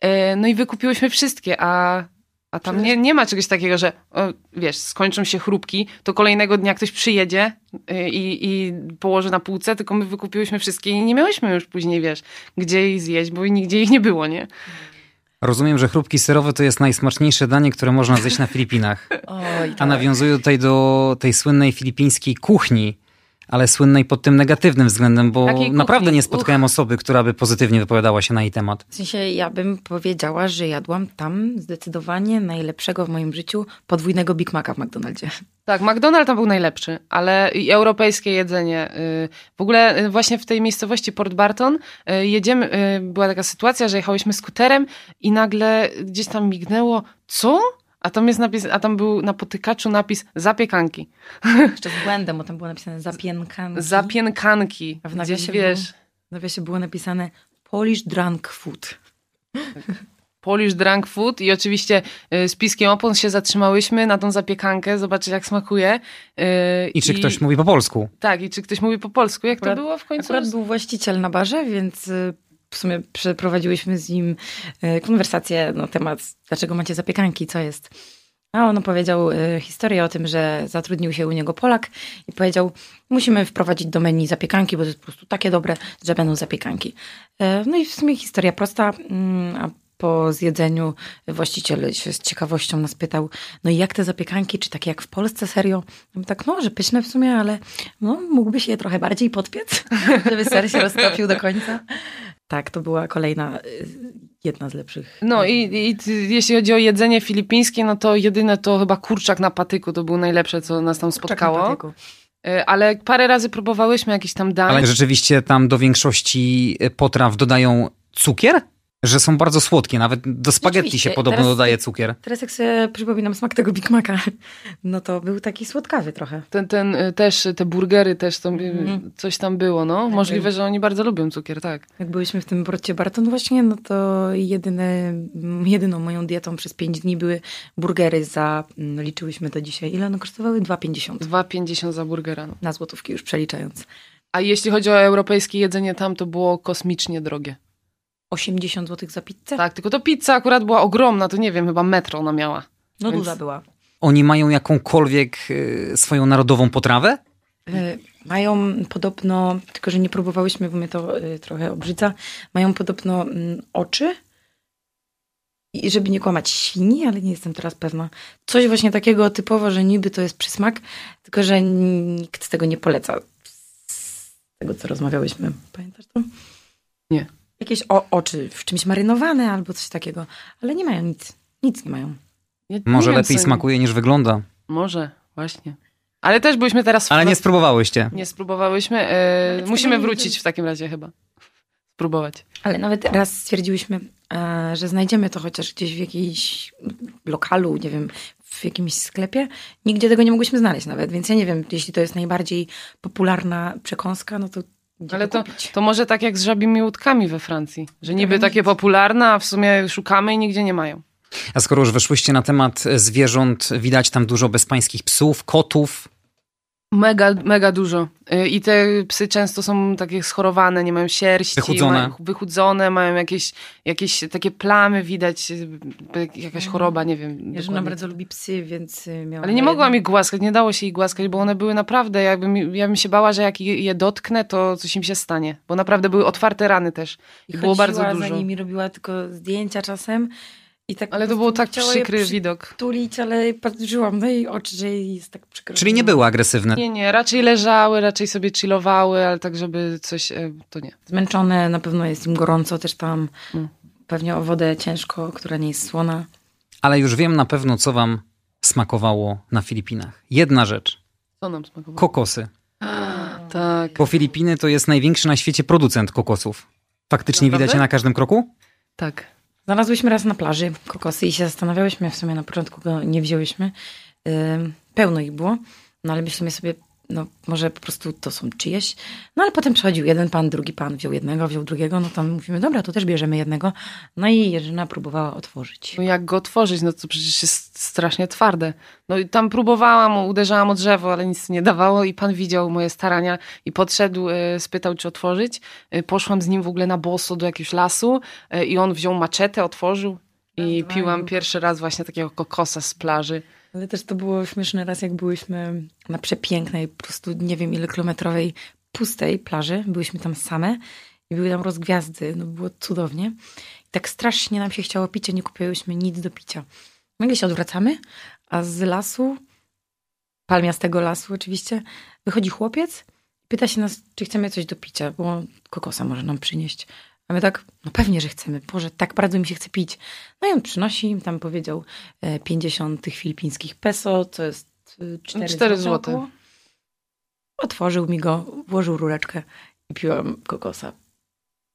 E, No i wykupiłyśmy wszystkie, a, a tam nie, nie ma czegoś takiego, że o, wiesz, skończą się chrupki, to kolejnego dnia ktoś przyjedzie y, i, i położy na półce, tylko my wykupiłyśmy wszystkie i nie miałyśmy już później, wiesz, gdzie ich zjeść, bo nigdzie ich nie było, nie? Rozumiem, że chrupki serowe to jest najsmaczniejsze danie, które można zjeść na Filipinach. Oj, A tak. nawiązuję tutaj do tej słynnej filipińskiej kuchni, ale słynnej pod tym negatywnym względem, bo kuchni? naprawdę nie spotkałem osoby, która by pozytywnie wypowiadała się na jej temat. W sensie ja bym powiedziała, że jadłam tam zdecydowanie najlepszego w moim życiu podwójnego Big Maca w McDonaldzie. Tak, McDonald's tam był najlepszy, ale i europejskie jedzenie. y, W ogóle y, właśnie w tej miejscowości Port Barton y, jedziemy, była taka sytuacja, że jechałyśmy skuterem i nagle gdzieś tam mignęło, co? A tam jest napis, a tam był na potykaczu napis zapiekanki. Jeszcze z błędem, bo tam było napisane zapienkanki. Zapienkanki. A w Gdzieś, nawiasie wiesz, W nawiasie było napisane Polish Drunk Food. Polish drunk food i oczywiście y, z piskiem opon się zatrzymałyśmy na tą zapiekankę, zobaczyć jak smakuje. y, I czy ktoś mówi po polsku? Tak, i czy ktoś mówi po polsku. Jak Akurat- to było w końcu? Akurat był właściciel na barze, więc y, w sumie przeprowadziłyśmy z nim y, konwersację na temat, dlaczego macie zapiekanki, co jest. A on opowiedział y, historię o tym, że zatrudnił się u niego Polak i powiedział, musimy wprowadzić do menu zapiekanki, bo to jest po prostu takie dobre, że będą zapiekanki. E, No i w sumie historia prosta, mm, a po zjedzeniu właściciel się z ciekawością nas pytał, no i jak te zapiekanki, czy takie jak w Polsce, serio? Ja tak, no, że pyszne w sumie, ale no, mógłby się je trochę bardziej podpiec, żeby ser się roztopił do końca. Tak, to była kolejna, y, jedna z lepszych. No i, i jeśli chodzi o jedzenie filipińskie, no to jedyne to chyba kurczak na patyku to było najlepsze, co nas tam Kurczak spotkało. Y, Ale parę razy próbowałyśmy jakieś tam dań. Ale rzeczywiście tam do większości potraw dodają cukier? Że są bardzo słodkie, nawet do spaghetti się podobno teraz- dodaje cukier. Teraz jak sobie przypominam smak tego Big Maca, no to był taki słodkawy trochę. Ten, ten y, też, te burgery też, to, y, Mhm. coś tam było, no. Możliwe, że oni bardzo lubią cukier, tak. Jak byliśmy w tym porcie Barton właśnie, no to jedyne, jedyną moją dietą przez 5 dni były burgery za, mm, liczyłyśmy to dzisiaj, ile one kosztowały? 2,50 2,50 za burgera, no. na złotówki już przeliczając. A jeśli chodzi o europejskie jedzenie tam, to było kosmicznie drogie. 80 zł za pizzę? Tak, tylko to pizza akurat była ogromna, to nie wiem, chyba metro ona miała. No Więc- duża była. Oni mają jakąkolwiek y, swoją narodową potrawę? Y, Mają podobno, tylko że nie próbowałyśmy, bo mnie to y, trochę obrzydza, mają podobno mm, oczy i żeby nie kłamać świni, ale nie jestem teraz pewna. Coś właśnie takiego typowo, że niby to jest przysmak, tylko że nikt tego nie poleca. Z tego, co rozmawiałyśmy. Pamiętasz to? Jakieś o, oczy w czymś marynowane albo coś takiego, ale nie mają nic. Nic nie mają. Ja nie Może wiem, lepiej smakuje niż wygląda. Może, właśnie. Ale też byliśmy teraz... w- Ale nie spróbowałyście. Nie spróbowałyśmy. E, musimy nie wrócić w takim razie chyba. Spróbować. Ale nawet raz stwierdziłyśmy, e, że znajdziemy to chociaż gdzieś w jakimś lokalu, nie wiem, w jakimś sklepie. Nigdzie tego nie mogłyśmy znaleźć nawet, więc ja nie wiem, jeśli to jest najbardziej popularna przekąska, no to gdzie Ale to to, kupić? to może tak jak z żabimi łódkami we Francji. Że niby takie popularne, a w sumie szukamy i nigdzie nie mają. A skoro już weszłyście na temat zwierząt, widać tam dużo bezpańskich psów, kotów. Mega, mega dużo. Y, I te psy często są takie schorowane, nie mają sierści. Wychudzone. Mają, wychudzone, mają jakieś, jakieś takie plamy widać, y, jakaś choroba, nie wiem. Jerzyna dokładnie. bardzo lubi psy, więc y, miała... Ale nie mogłam ich głaskać, nie dało się ich głaskać, bo one były naprawdę, jakbym, ja bym się bała, że jak je, dotknę, to coś im się stanie. Bo naprawdę były otwarte rany też. I, I było bardzo za dużo. nimi, robiła tylko zdjęcia czasem. I tak Ale to było prostu tak przykry widok. przytulić, ale patrzyłam na jej oczy, że jej jest tak przykro. Czyli nie były agresywne. Nie, nie, raczej leżały, raczej sobie chillowały, ale tak, żeby coś, e, to nie. Zmęczone, na pewno jest im gorąco też tam. Mm. Pewnie o wodę ciężko, która nie jest słona. Ale już wiem na pewno, co wam smakowało na Filipinach. Jedna rzecz. Co nam smakowało? Kokosy. tak. Bo Filipiny to jest największy na świecie producent kokosów. Faktycznie Naprawdę? widać je na każdym kroku? Tak. Znalazłyśmy raz na plaży kokosy i się zastanawiałyśmy, w sumie na początku go nie wzięłyśmy. Pełno ich było, no ale myślimy sobie, no może po prostu to są czyjeś. No ale potem przychodził jeden pan, drugi pan, wziął jednego, wziął drugiego, no to mówimy, dobra, to też bierzemy jednego. No i Jerzyna próbowała otworzyć. No jak go otworzyć, no to przecież jest strasznie twarde. No i tam próbowałam, uderzałam o drzewo, ale nic nie dawało i pan widział moje starania i podszedł, e, spytał, czy otworzyć. E, Poszłam z nim w ogóle na boso do jakiegoś lasu e, i on wziął maczetę, otworzył i piłam pierwszy raz właśnie takiego kokosa z plaży. Ale też to było śmieszny raz, jak byłyśmy na przepięknej, po prostu nie wiem ile kilometrowej, pustej plaży. Byłyśmy tam same i były tam rozgwiazdy, no było cudownie. I tak strasznie nam się chciało picia, nie kupiłyśmy nic do picia. Nagle się odwracamy, a z lasu, palmiastego lasu oczywiście, wychodzi chłopiec, pyta się nas, czy chcemy coś do picia, bo kokosa może nam przynieść. A my tak, no pewnie, że chcemy. Boże, tak bardzo mi się chce pić. No i on przynosi, tam powiedział e, 50 tych filipińskich peso, to jest e, 4, Cztery złote. złote. około. Otworzył mi go, włożył rureczkę i piłam kokosa.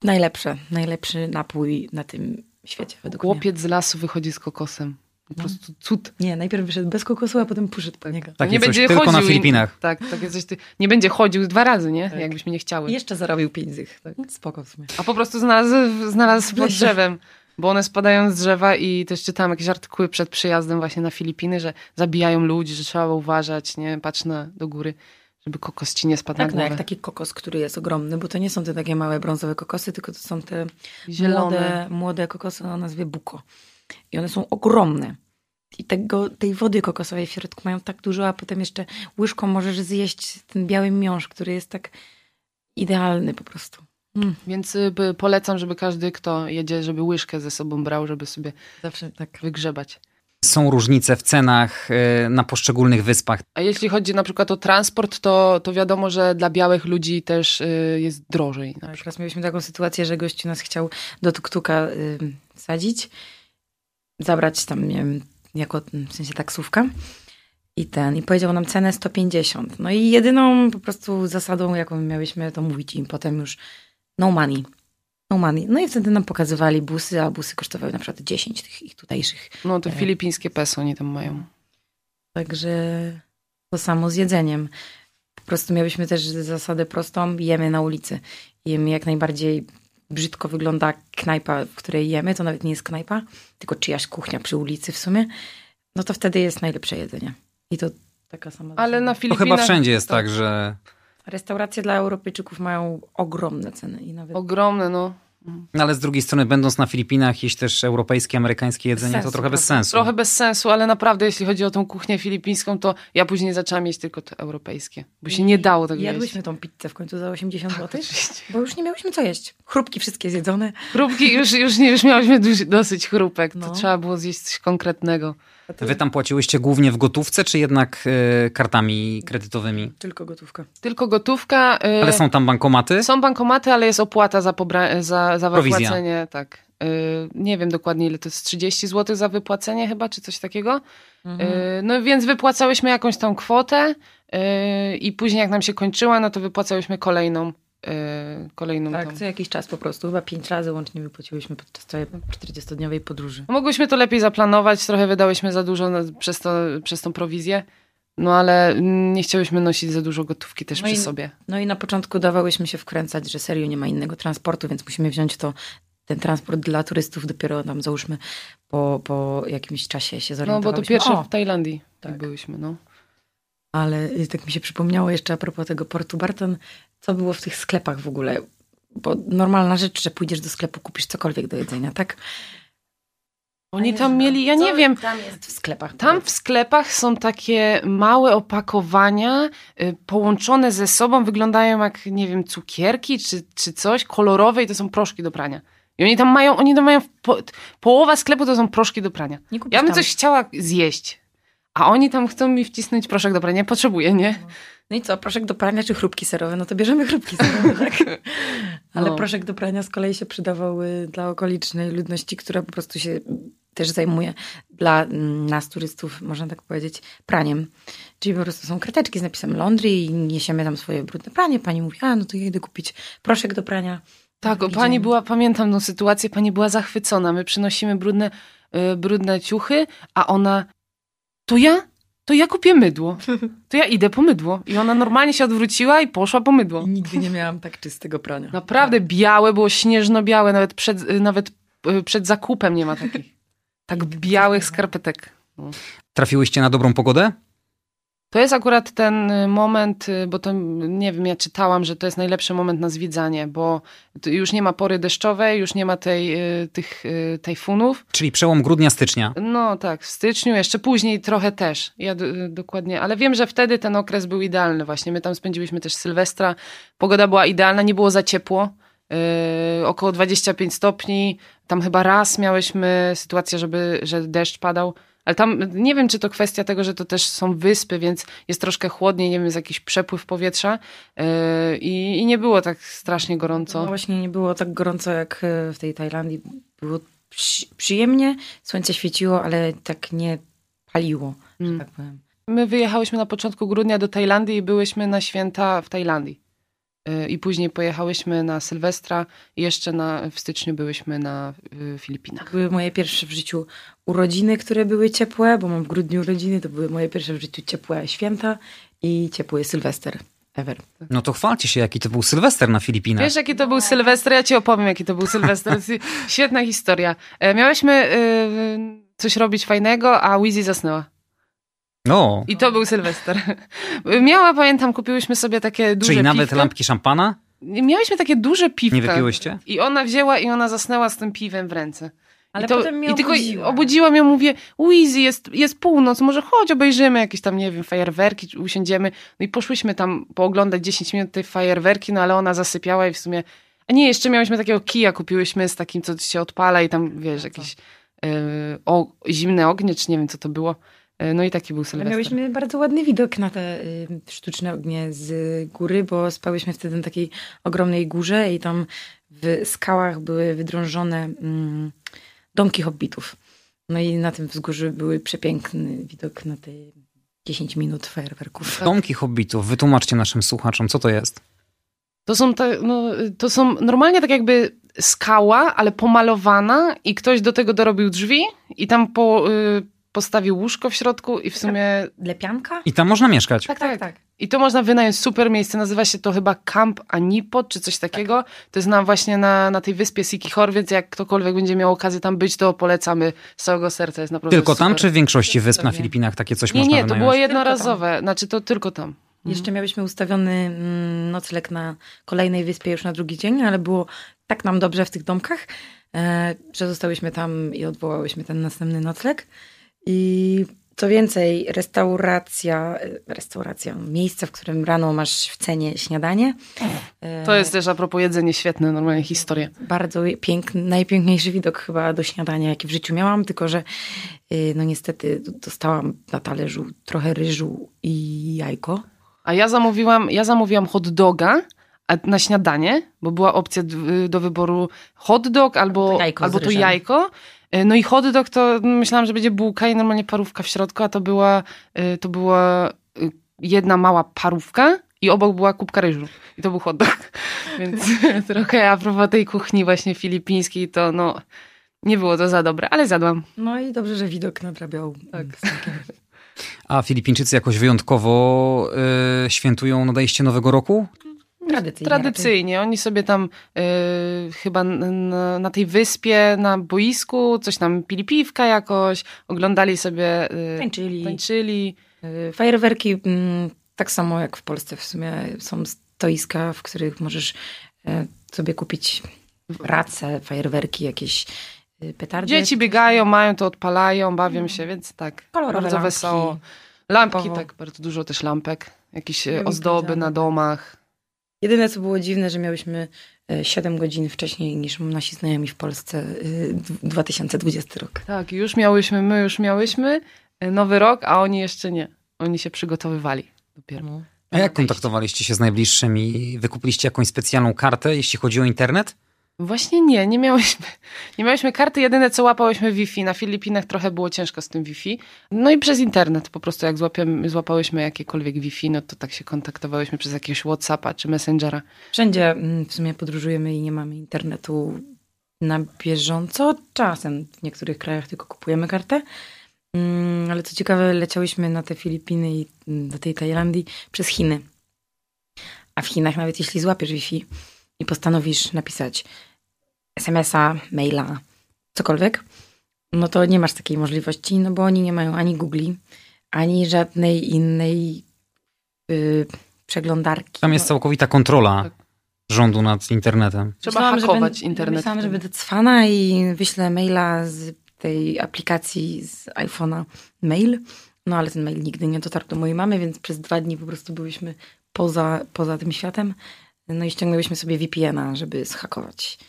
Najlepsze, najlepszy napój na tym świecie według Chłopiec z lasu wychodzi z kokosem. Po No. prostu cud. Nie, najpierw wyszedł bez kokosu, a potem poszedł po niego. Takie nie będzie tylko chodził na i- Filipinach. Tak, takie coś. Ty, nie będzie chodził dwa razy, nie? Tak. Jakbyśmy nie chciały. I jeszcze zarobił pięć zych. Tak. Spoko w sumie. A po prostu znalazł, znalazł pod drzewem. Bo one spadają z drzewa i też czytałam jakieś artykuły przed przyjazdem właśnie na Filipiny, że zabijają ludzi, że trzeba uważać, nie? Patrz na, do góry, żeby kokos ci nie spadł Tak, na no głowę. jak taki kokos, który jest ogromny, bo to nie są te takie małe brązowe kokosy, tylko to są te Zielone. młode, młode kokosy o nazwie buko. I one są ogromne. I tego, tej wody kokosowej w środku mają tak dużo, a potem jeszcze łyżką możesz zjeść ten biały miąższ, który jest tak idealny po prostu. Mm, Więc y, polecam, żeby każdy, kto jedzie, żeby łyżkę ze sobą brał, żeby sobie zawsze tak. wygrzebać. Są różnice w cenach e, na poszczególnych wyspach. A jeśli chodzi na przykład o transport, to, to wiadomo, że dla białych ludzi też y, jest drożej. Na Tak, raz mieliśmy taką sytuację, że gościu nas chciał do tuktuka y, sadzić, zabrać tam, nie wiem, jako w sensie taksówka. I ten, i powiedział nam cenę 150. No i jedyną po prostu zasadą, jaką miałyśmy, to mówić im potem już no money. No money. No i wtedy nam pokazywali busy, a busy kosztowały na przykład 10 tych ich tutejszych. No to Tak. filipińskie peso oni tam mają. Także to samo z jedzeniem. Po prostu miałyśmy też zasadę prostą, jemy na ulicy. Jemy jak najbardziej brzydko wygląda knajpa, w której jemy, to nawet nie jest knajpa, tylko czyjaś kuchnia przy ulicy w sumie, no to wtedy jest najlepsze jedzenie. I to taka sama Ale na To Filipinach... chyba wszędzie jest to tak, że... Restauracje dla Europejczyków mają ogromne ceny i nawet Ogromne, no. No, ale z drugiej strony, będąc na Filipinach, jeść też europejskie, amerykańskie jedzenie, to sensu, trochę bez sensu. Trochę bez sensu, ale naprawdę jeśli chodzi o tą kuchnię filipińską, to ja później zaczęłam jeść tylko te europejskie, bo się nie dało tego Jadłyśmy jeść. tą pizzę w końcu za 80 Tak, zł, bo już nie miałyśmy co jeść. Chrupki wszystkie zjedzone. Chrupki, już, już, nie, już miałyśmy dosyć chrupek, to No. trzeba było zjeść coś konkretnego. Wy tam płaciłyście głównie w gotówce, czy jednak y, kartami kredytowymi? Tylko gotówka. Tylko gotówka. y, Ale są tam bankomaty? Są bankomaty, ale jest opłata za, pobra- za, za wypłacenie. Tak. Y, nie wiem dokładnie ile to jest, 30 zł za wypłacenie chyba, czy coś takiego. Mhm. Y, no więc wypłacałyśmy jakąś tą kwotę y, i później jak nam się kończyła, no to wypłacałyśmy kolejną. Y, kolejną Tak, tą. co jakiś czas po prostu. Chyba pięć razy łącznie wypłaciłyśmy podczas całej 40-dniowej podróży. Mogłyśmy to lepiej zaplanować, trochę wydałyśmy za dużo przez, to, przez tą prowizję, no ale nie chciałyśmy nosić za dużo gotówki też No przy i- sobie. No i na początku dawałyśmy się wkręcać, że serio nie ma innego transportu, więc musimy wziąć to, ten transport dla turystów dopiero tam załóżmy po, po jakimś czasie się No zorientowałyśmy. bo to pierwsze O, w Tajlandii tak. tak. byłyśmy, no. Ale y, tak mi się przypomniało jeszcze a propos tego portu Barton, co było w tych sklepach w ogóle. Bo normalna rzecz, że pójdziesz do sklepu, kupisz cokolwiek do jedzenia, tak? Oni tam mieli, ja nie Co wiem, Tam jest w sklepach. Tam w sklepach są takie małe opakowania y, połączone ze sobą, wyglądają jak, nie wiem, cukierki czy, czy coś, kolorowe i to są proszki do prania. I oni tam mają, oni tam mają, po, połowa sklepu to są proszki do prania. Ja bym tam. coś chciała zjeść, a oni tam chcą mi wcisnąć proszek do prania. Potrzebuję, nie? No i co, proszek do prania czy chrupki serowe? No to bierzemy chrupki serowe, tak? Ale No. proszek do prania z kolei się przydawał y, dla okolicznej ludności, która po prostu się też zajmuje dla mm, nas turystów, można tak powiedzieć, praniem. Czyli po prostu są krateczki z napisem laundry i niesiemy tam swoje brudne pranie. Pani mówi, a no to ja idę kupić proszek do prania. Tak, Drugi pani była, pamiętam tą sytuację, pani była zachwycona. My przynosimy brudne, y, brudne ciuchy, a ona, to ja? To ja kupię mydło. To ja idę po mydło. I ona normalnie się odwróciła i poszła po mydło. I nigdy nie miałam tak czystego prania. Naprawdę białe, było śnieżno-białe, nawet przed, y, nawet y, przed zakupem nie ma takich. Tak białych skarpetek. Trafiłyście na dobrą pogodę? To jest akurat ten y, moment, y, bo to nie wiem, ja czytałam, że to jest najlepszy moment na zwiedzanie, bo już nie ma pory deszczowej, już nie ma tej, y, tych tajfunów. Czyli przełom grudnia-stycznia. No tak, w styczniu, jeszcze później trochę też. Ja dokładnie, ale wiem, że wtedy ten okres był idealny właśnie. My tam spędziliśmy też Sylwestra. Pogoda była idealna, nie było za ciepło. Yy, około 25 stopni. Tam chyba raz miałyśmy sytuację, żeby, że deszcz padał. Ale tam nie wiem, czy to kwestia tego, że to też są wyspy, więc jest troszkę chłodniej, nie wiem, jest jakiś przepływ powietrza yy, i, nie było tak strasznie No gorąco. właśnie nie było tak gorąco jak e, w tej Tajlandii. Było przy, przyjemnie, słońce świeciło, ale tak nie paliło, że Mm. tak powiem. My wyjechałyśmy na początku grudnia do Tajlandii i byłyśmy na święta w Tajlandii. Yy, I później pojechałyśmy na Sylwestra i jeszcze na, w styczniu byłyśmy na y, Filipinach. Były moje pierwsze w życiu urodziny, które były ciepłe, bo mam w grudniu urodziny, to były moje pierwsze w życiu ciepłe święta i ciepły Sylwester ever. No to chwalcie się, jaki to był Sylwester na Filipinach. Wiesz, jaki to był Sylwester? Ja ci opowiem, jaki to był Sylwester. Świetna historia. E, Miałyśmy y, coś robić fajnego, a Wizzy zasnęła. O, I to był Sylwester. Miała, pamiętam, kupiłyśmy sobie takie duże czyli nawet piwka. lampki szampana Miałyśmy takie duże piwka. nie wypiłyście? I ona wzięła i ona zasnęła z tym piwem w ręce. Ale I to, potem mnie I tylko obudziła. obudziłam ją, mówię, Wizy, jest, jest północ, może chodź, obejrzymy jakieś tam, nie wiem, fajerwerki, usiądziemy. No i poszłyśmy tam pooglądać 10 minut tej fajerwerki, no ale ona zasypiała i w sumie... A nie, jeszcze miałyśmy takiego kija, kupiłyśmy z takim, co się odpala i tam, wiesz, jakieś yy, o, zimne ognie, czy nie wiem, co to było. Yy, No i taki był Sylwester. miałyśmy bardzo ładny widok na te y, sztuczne ognie z góry, bo spałyśmy wtedy na takiej ogromnej górze i tam w skałach były wydrążone mm, domki hobbitów. No i na tym wzgórzu były przepiękny widok na te 10 minut fajerwerków. Domki hobbitów, wytłumaczcie naszym słuchaczom, co to jest. To są, te, no, to są normalnie tak jakby skała, ale pomalowana i ktoś do tego dorobił drzwi i tam po, y, postawił łóżko w środku i w sumie... Lepianka? I tam można mieszkać. Tak, tak, tak. I to można wynająć super miejsce, nazywa się to chyba Camp Anipod, czy coś takiego. To jest nam właśnie na, na tej wyspie Sikihor, więc jak ktokolwiek będzie miał okazję tam być, to polecamy z całego serca, jest naprawdę Tylko tam, super. czy w większości wysp na. Filipinach takie coś Nie, można nie, to wynająć? było jednorazowe, znaczy to tylko tam. Jeszcze miałyśmy ustawiony mm, nocleg na kolejnej wyspie już na drugi dzień, ale było tak nam dobrze w tych domkach, e, że zostałyśmy tam i odwołałyśmy ten następny nocleg. I Co więcej, restauracja, restauracja, miejsce, w którym rano masz w cenie śniadanie. To jest też a propos jedzenie świetne, normalnie historia. Bardzo piękny, najpiękniejszy widok chyba do śniadania, jaki w życiu miałam, tylko że y, no niestety dostałam na talerzu trochę ryżu i jajko. A ja zamówiłam, ja zamówiłam hot doga na śniadanie, bo była opcja do wyboru hot dog albo, jajko albo to jajko. E, no i hot dog to myślałam, że będzie bułka i normalnie parówka w środku, a to była, e, to była e, jedna mała parówka i obok była kubka ryżu. I to był hot dog. Więc trochę a propos tej kuchni właśnie filipińskiej, to no nie było to za dobre, ale zjadłam. No i dobrze, że widok nadrabiał. Tak. A Filipińczycy jakoś wyjątkowo y, świętują nadejście Nowego Roku? Tradycyjnie. Tradycyjnie. Oni sobie tam y, chyba na, na, tej wyspie, na boisku, coś tam pili piwka jakoś, oglądali sobie. Y, tańczyli. tańczyli. Y, fajerwerki, mm, tak samo jak w Polsce w sumie są stoiska, w których możesz sobie kupić race, fajerwerki, jakieś petardy. Dzieci biegają, mają to, odpalają, bawią się, więc tak. Kolorowe bardzo lampki. wesoło. Lampki, tak, bardzo dużo też lampek. Jakieś ozdoby na domach. Jedyne, co było dziwne, że miałyśmy 7 godzin wcześniej niż nasi znajomi w Polsce 2020 rok. Tak, już miałyśmy, my już miałyśmy nowy rok, a oni jeszcze nie. Oni się przygotowywali dopiero. No. A jak kontaktowaliście się z najbliższymi? Wykupiliście jakąś specjalną kartę, jeśli chodzi o internet? Właśnie nie, nie miałyśmy, nie miałyśmy karty. Jedyne co łapałyśmy Wi-Fi. Na Filipinach trochę było ciężko z tym Wi-Fi. No i przez internet po prostu jak złapiemy, złapałyśmy jakiekolwiek Wi-Fi, no to tak się kontaktowałyśmy przez jakiegoś Whatsappa czy Messengera. Wszędzie mm, w sumie podróżujemy i nie mamy internetu na bieżąco. Czasem w niektórych krajach tylko kupujemy kartę. Mm, ale co ciekawe, leciałyśmy na te Filipiny i mm, do tej Tajlandii przez Chiny. A w Chinach nawet jeśli złapiesz Wi-Fi i postanowisz napisać SMS-a, maila, cokolwiek, no to nie masz takiej możliwości, no bo oni nie mają ani Google, ani żadnej innej yy, przeglądarki. Tam jest całkowita kontrola tak. rządu nad internetem. Trzeba myślałam, hakować że internet. Myślałam, że będę cwana i wyślę maila z tej aplikacji z iPhone'a mail, no ale ten mail nigdy nie dotarł do mojej mamy, więc przez dwa dni po prostu byliśmy poza, poza tym światem. No i ściągnęłyśmy sobie VPN-a, żeby zhakować.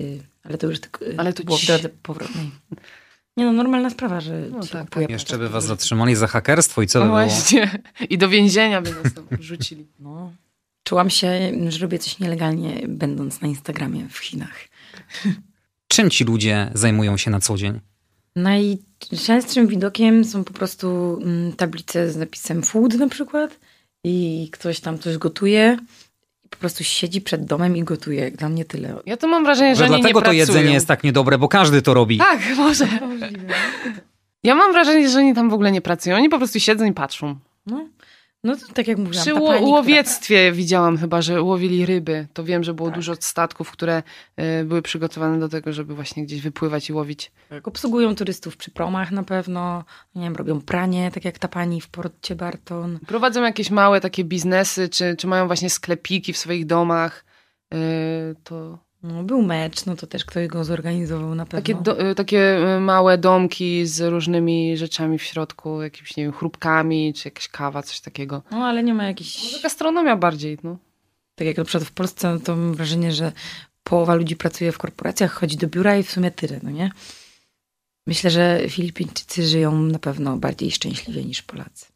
Y, ale to już tylko y, ale to było w drodze powrotnej. Nie no, normalna sprawa, że no tak, tak. Jeszcze by was zatrzymali za hakerstwo i co no by było? właśnie. I do więzienia by nas tam wrzucili. No. Czułam się, że robię coś nielegalnie, będąc na Instagramie w Chinach. Czym ci ludzie zajmują się na co dzień? Najczęstszym widokiem są po prostu mm, tablice z napisem food na przykład i ktoś tam coś gotuje po prostu siedzi przed domem i gotuje. Dla mnie tyle. Ja to mam wrażenie, że, że dlatego nie to jedzenie jest tak niedobre, bo każdy to robi. Tak, może. Ja mam wrażenie, że oni tam w ogóle nie pracują. Oni po prostu siedzą i patrzą. No. No to tak jak mówiłam. Przy pani, łowiectwie która... widziałam chyba, że łowili ryby. To wiem, że było tak. dużo statków, które y, były przygotowane do tego, żeby właśnie gdzieś wypływać i łowić. Tak, obsługują turystów przy promach na pewno. Nie wiem, robią pranie, tak jak ta pani w porcie Barton. Prowadzą jakieś małe takie biznesy, czy, czy mają właśnie sklepiki w swoich domach. Y, to no, był mecz, no to też ktoś go zorganizował na pewno. Takie, do, y, takie y, małe domki z różnymi rzeczami w środku, jakimiś, nie wiem, chrupkami, czy jakaś kawa, coś takiego. No, ale nie ma jakiejś... Może gastronomia bardziej, no. Tak jak na przykład w Polsce, no to mam wrażenie, że połowa ludzi pracuje w korporacjach, chodzi do biura i w sumie tyle, no nie? Myślę, że Filipińczycy żyją na pewno bardziej szczęśliwie niż Polacy.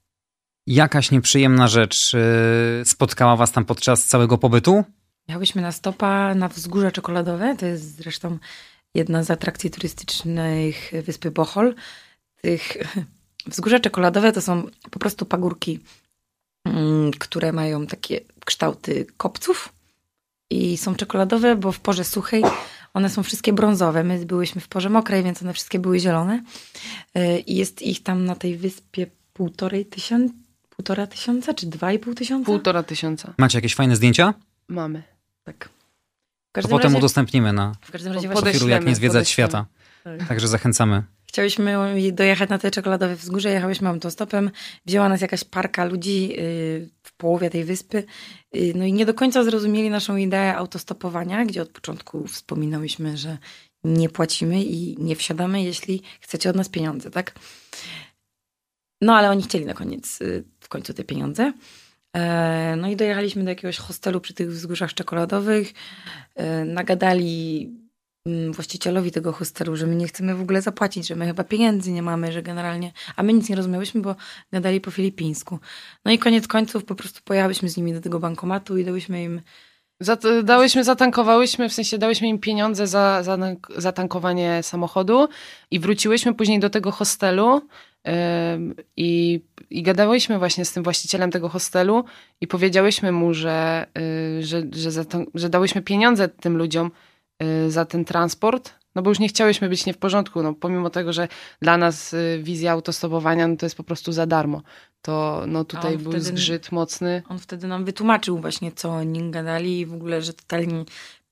Jakaś nieprzyjemna rzecz y, spotkała was tam podczas całego pobytu? Jechałyśmy na stopa na wzgórze czekoladowe. To jest zresztą jedna z atrakcji turystycznych wyspy Bohol. Tych wzgórza czekoladowe to są po prostu pagórki, mm, które mają takie kształty kopców i są czekoladowe, bo w porze suchej one są wszystkie brązowe. My byłyśmy w porze mokrej, więc one wszystkie były zielone. Y, I jest ich tam na tej wyspie półtorej tysiąca, półtora tysiąca czy dwa i pół tysiąca? Półtora tysiąca. Macie jakieś fajne zdjęcia? Mamy. Tak. To potem razie, udostępnimy na w każdym razie profilu Jak nie zwiedzać świata. Tak. Także zachęcamy. Chciałyśmy dojechać na te czekoladowe wzgórze, jechałyśmy autostopem, wzięła nas jakaś parka ludzi y, w połowie tej wyspy, y, no i nie do końca zrozumieli naszą ideę autostopowania, gdzie od początku wspominałyśmy, że nie płacimy i nie wsiadamy, jeśli chcecie od nas pieniądze, tak? No ale oni chcieli na koniec, y, w końcu te pieniądze. E, no i dojechaliśmy do jakiegoś hostelu przy tych wzgórzach czekoladowych. E, nagadali mm, właścicielowi tego hostelu, że my nie chcemy w ogóle zapłacić, że my chyba pieniędzy nie mamy, że generalnie... A my nic nie rozumiałyśmy, bo gadali po filipińsku. No i koniec końców po prostu pojechałyśmy z nimi do tego bankomatu i dałyśmy im Dałyśmy, zatankowałyśmy, w sensie dałyśmy im pieniądze za, za zatankowanie samochodu i wróciłyśmy później do tego hostelu yy, i, i gadałyśmy właśnie z tym właścicielem tego hostelu i powiedziałyśmy mu, że, yy, że, że, że dałyśmy pieniądze tym ludziom yy, za ten transport, no bo już nie chciałyśmy być nie w porządku, no pomimo tego, że dla nas y, wizja autostopowania no to jest po prostu za darmo. To no tutaj był wtedy, zgrzyt mocny. On wtedy nam wytłumaczył właśnie, co oni gadali i w ogóle, że totalnie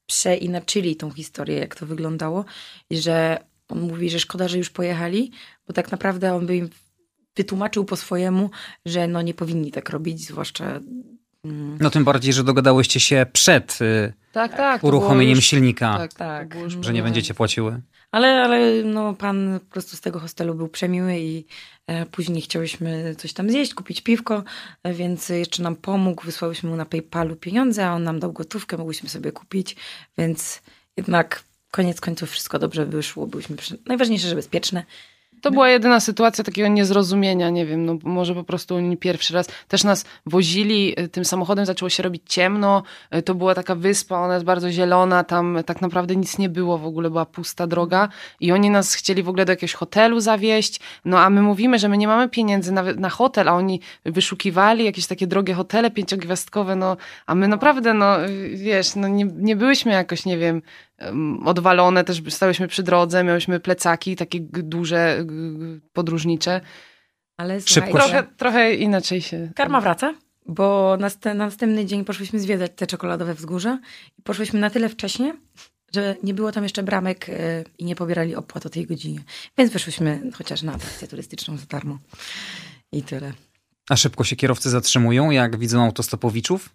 przeinaczyli tą historię, jak to wyglądało i że on mówi, że szkoda, że już pojechali, bo tak naprawdę on by im wytłumaczył po swojemu, że no nie powinni tak robić, zwłaszcza. No tym bardziej, że dogadałyście się przed y, tak, tak, uruchomieniem już, silnika, tak, tak, że nie będziecie płaciły. Ale, ale no, pan po prostu z tego hostelu był przemiły i e, później chciałyśmy coś tam zjeść, kupić piwko, e, więc jeszcze nam pomógł. Wysłałyśmy mu na PayPalu pieniądze, a on nam dał gotówkę, mogłyśmy sobie kupić, więc jednak koniec końców wszystko dobrze wyszło. Byliśmy najważniejsze, że bezpieczne. To była jedyna sytuacja takiego niezrozumienia, nie wiem, no może po prostu oni pierwszy raz też nas wozili y, tym samochodem, zaczęło się robić ciemno, y, to była taka wyspa, ona jest bardzo zielona, tam tak naprawdę nic nie było, w ogóle była pusta droga i oni nas chcieli w ogóle do jakiegoś hotelu zawieźć, no a my mówimy, że my nie mamy pieniędzy na, na hotel, a oni wyszukiwali jakieś takie drogie hotele pięciogwiazdkowe, no a my naprawdę, no y, wiesz, no nie, nie byłyśmy jakoś, nie wiem, odwalone, też stałyśmy przy drodze, miałyśmy plecaki takie duże, podróżnicze. Ale trochę, trochę inaczej się... Karma wraca, bo na, następny dzień poszłyśmy zwiedzać te czekoladowe wzgórza i poszłyśmy na tyle wcześnie, że nie było tam jeszcze bramek e, i nie pobierali opłat o tej godzinie. Więc weszłyśmy chociaż na atrakcję turystyczną za darmo. I tyle. A szybko się kierowcy zatrzymują, jak widzą autostopowiczów?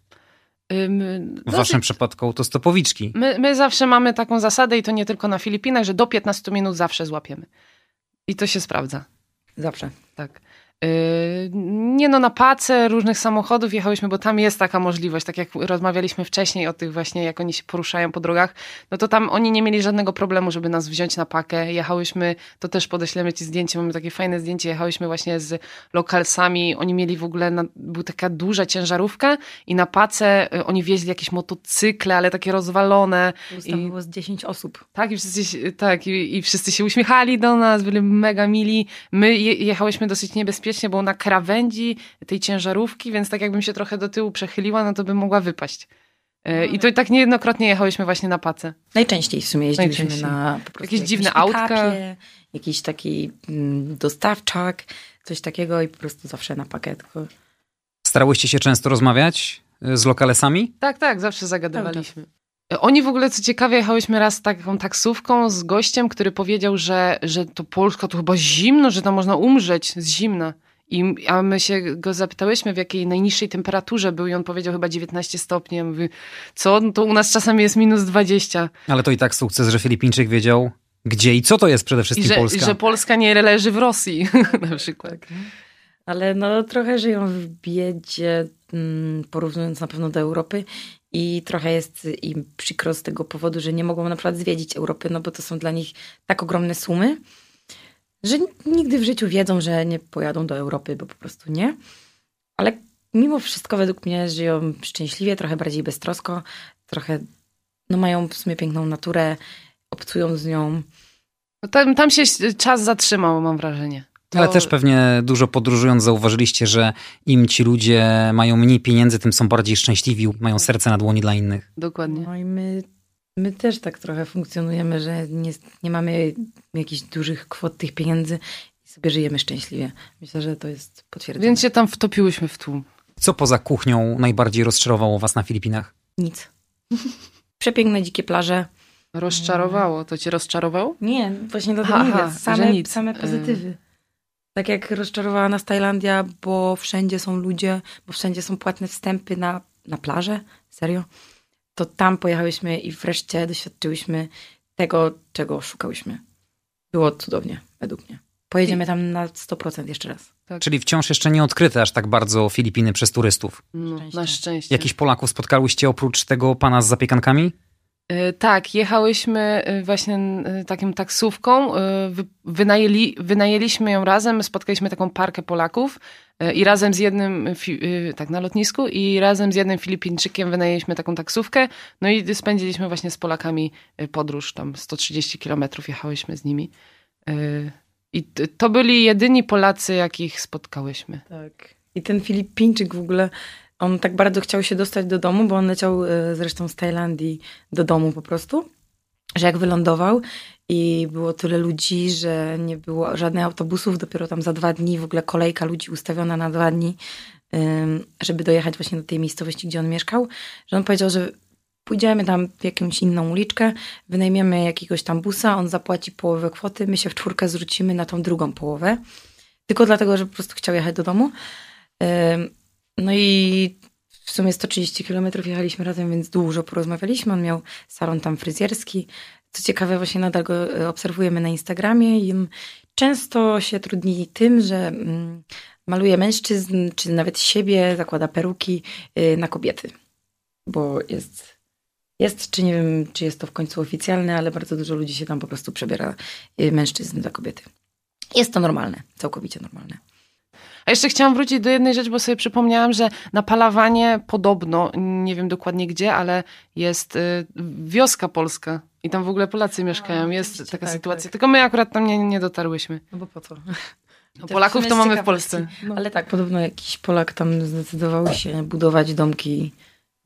W waszym przypadku autostopowiczki. My, my zawsze mamy taką zasadę i to nie tylko na Filipinach, że do 15 minut zawsze złapiemy. I to się sprawdza. Zawsze. Tak. Yy, nie no, na pace różnych samochodów jechałyśmy, bo tam jest taka możliwość, tak jak rozmawialiśmy wcześniej o tych właśnie, jak oni się poruszają po drogach, no to tam oni nie mieli żadnego problemu, żeby nas wziąć na pakę. Jechałyśmy, to też podeślemy ci zdjęcie, mamy takie fajne zdjęcie, jechałyśmy właśnie z lokalsami, oni mieli w ogóle, na, była taka duża ciężarówka i na pace y, oni wieźli jakieś motocykle, ale takie rozwalone. Tam I, było z 10 osób. Tak, i wszyscy, tak, i, i wszyscy się uśmiechali do nas, byli mega mili. My je, jechałyśmy dosyć niebezpiecznie, bezpiecznie, bo na krawędzi tej ciężarówki, więc tak jakbym się trochę do tyłu przechyliła, no to bym mogła wypaść. E, I to i tak niejednokrotnie jechałyśmy właśnie na pace. Najczęściej w sumie jeździliśmy Najczęściej. na jakieś dziwne autka. Jakiś taki mm, dostawczak, coś takiego i po prostu zawsze na pakietku. Starałyście się często rozmawiać e, z lokalesami? Tak, tak, zawsze zagadywaliśmy. Oni w ogóle, co ciekawe, jechałyśmy raz taką taksówką z gościem, który powiedział, że, że to Polska to chyba zimno, że tam można umrzeć z zimna. I, a my się go zapytałyśmy, w jakiej najniższej temperaturze był i on powiedział chyba 19 stopni. Ja mówię, co? No to u nas czasami jest minus 20. Ale to i tak sukces, że Filipińczyk wiedział, gdzie i co to jest przede wszystkim I że, Polska. że Polska nie leży w Rosji na przykład. Tak. Ale no trochę żyją w biedzie, mm, porównując na pewno do Europy i trochę jest im przykro z tego powodu, że nie mogą na przykład zwiedzić Europy, no bo to są dla nich tak ogromne sumy, że nigdy w życiu wiedzą, że nie pojadą do Europy, bo po prostu nie. Ale mimo wszystko według mnie żyją szczęśliwie, trochę bardziej beztrosko, trochę no mają w sumie piękną naturę, obcują z nią. Tam, tam się czas zatrzymał, mam wrażenie. To... Ale też pewnie dużo podróżując zauważyliście, że im ci ludzie mają mniej pieniędzy, tym są bardziej szczęśliwi, mają serce na dłoni dla innych. Dokładnie. No i my, my też tak trochę funkcjonujemy, że nie, nie mamy jakichś dużych kwot tych pieniędzy i sobie żyjemy szczęśliwie. Myślę, że to jest potwierdzone. Więc się tam wtopiłyśmy w tłum. Co poza kuchnią najbardziej rozczarowało was na Filipinach? Nic. Przepiękne dzikie plaże. Rozczarowało? To cię rozczarowało? Nie, właśnie dlatego Aha, mówię. Same, same pozytywy. Tak jak rozczarowała nas Tajlandia, bo wszędzie są ludzie, bo wszędzie są płatne wstępy na, na plażę, serio, to tam pojechałyśmy i wreszcie doświadczyłyśmy tego, czego szukałyśmy. Było cudownie, według mnie. pojedziemy tam na 100% jeszcze raz. Tak. Czyli wciąż jeszcze nie odkryte aż tak bardzo Filipiny przez turystów. No, na szczęście. Jakichś Polaków spotkałyście oprócz tego pana z zapiekankami? E, tak, jechałyśmy e, właśnie e, taką taksówką, wynajęli, wynajęliśmy ją razem, spotkaliśmy taką parkę Polaków i razem z jednym, tak na lotnisku i razem z jednym Filipińczykiem wynajęliśmy taką taksówkę, no i spędziliśmy właśnie z Polakami podróż, tam 130 kilometrów jechałyśmy z nimi. I to byli jedyni Polacy, jakich spotkałyśmy. Tak. I ten Filipińczyk w ogóle on tak bardzo chciał się dostać do domu, bo on leciał e, zresztą z Tajlandii do domu po prostu, że jak wylądował i było tyle ludzi, że nie było żadnych autobusów, dopiero tam za dwa dni w ogóle kolejka ludzi ustawiona na dwa dni, żeby dojechać właśnie do tej miejscowości, gdzie on mieszkał, że on powiedział, że pójdziemy tam w jakąś inną uliczkę, wynajmiemy jakiegoś tam busa, on zapłaci połowę kwoty, my się w czwórkę zwrócimy na tą drugą połowę, tylko dlatego, że po prostu chciał jechać do domu. No i w sumie 130 km jechaliśmy razem, więc dużo porozmawialiśmy. On miał salon tam fryzjerski. Co ciekawe, właśnie nadal go e, obserwujemy na Instagramie i często się trudni tym, że mm, maluje mężczyzn, czy nawet siebie, zakłada peruki y, na kobiety. Bo jest, jest, czy nie wiem, czy jest to w końcu oficjalne, ale bardzo dużo ludzi się tam po prostu przebiera y, mężczyzn za kobiety. Jest to normalne, całkowicie normalne. A jeszcze chciałam wrócić do jednej rzeczy, bo sobie przypomniałam, że na Palawanie podobno, nie wiem dokładnie gdzie, ale jest y, wioska polska i tam w ogóle Polacy mieszkają. Jest taka tak, sytuacja. Tak. Tylko my akurat tam nie, nie dotarłyśmy. No bo po co? No, Polaków to mamy w Polsce. No. Ale tak, podobno jakiś Polak tam zdecydował się budować domki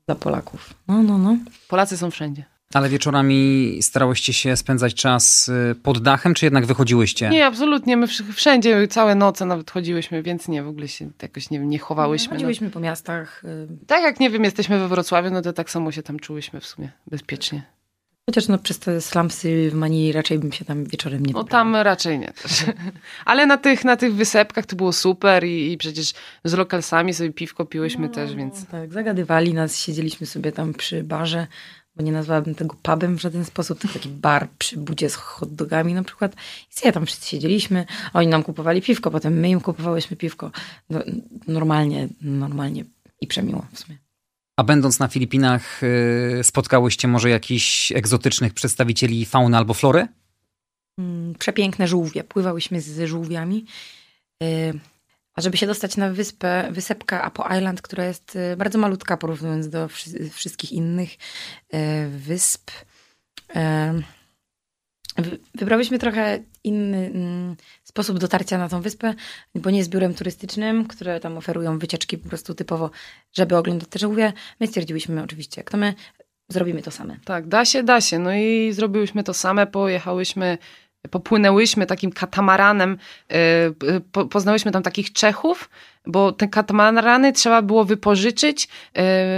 dla Polaków. No, no, no. Polacy są wszędzie. Ale wieczorami starałyście się spędzać czas y, pod dachem, czy jednak wychodziłyście? Nie, absolutnie. My wszędzie całe noce nawet chodziłyśmy, więc nie, w ogóle się jakoś nie, nie chowałyśmy. Chodziłyśmy no. po miastach. Y. Tak jak, nie wiem, jesteśmy we Wrocławiu, no to tak samo się tam czułyśmy w sumie bezpiecznie. Chociaż no przez te slumsy w Manili raczej bym się tam wieczorem nie No tam raczej nie też. Ale na tych, na tych wysepkach to było super i, i przecież z lokalsami sobie piwko piłyśmy no, też, więc... Tak, zagadywali nas, siedzieliśmy sobie tam przy barze bo nie nazwałabym tego pubem w żaden sposób, to taki bar przy budzie z hot dogami na przykład. I sobie tam wszyscy siedzieliśmy, oni nam kupowali piwko, potem my im kupowałyśmy piwko. No, normalnie, normalnie i przemiło w sumie. A będąc na Filipinach, y, spotkałyście może jakichś egzotycznych przedstawicieli fauny albo flory? Mm, przepiękne żółwie. Pływałyśmy z żółwiami. A żeby się dostać na wyspę, wysepka Apo Island, która jest y, bardzo malutka porównując do wszystkich innych y, wysp, y, wybrałyśmy trochę inny mm, sposób dotarcia na tą wyspę, bo nie jest biurem turystycznym, które tam oferują wycieczki po prostu typowo, żeby oglądać te żółwie. My stwierdziłyśmy oczywiście, jak to my zrobimy to same. Tak, da się, da się. No i zrobiłyśmy to same, pojechałyśmy popłynęłyśmy takim katamaranem, y, poznałyśmy tam takich Czechów, bo te katamarany trzeba było wypożyczyć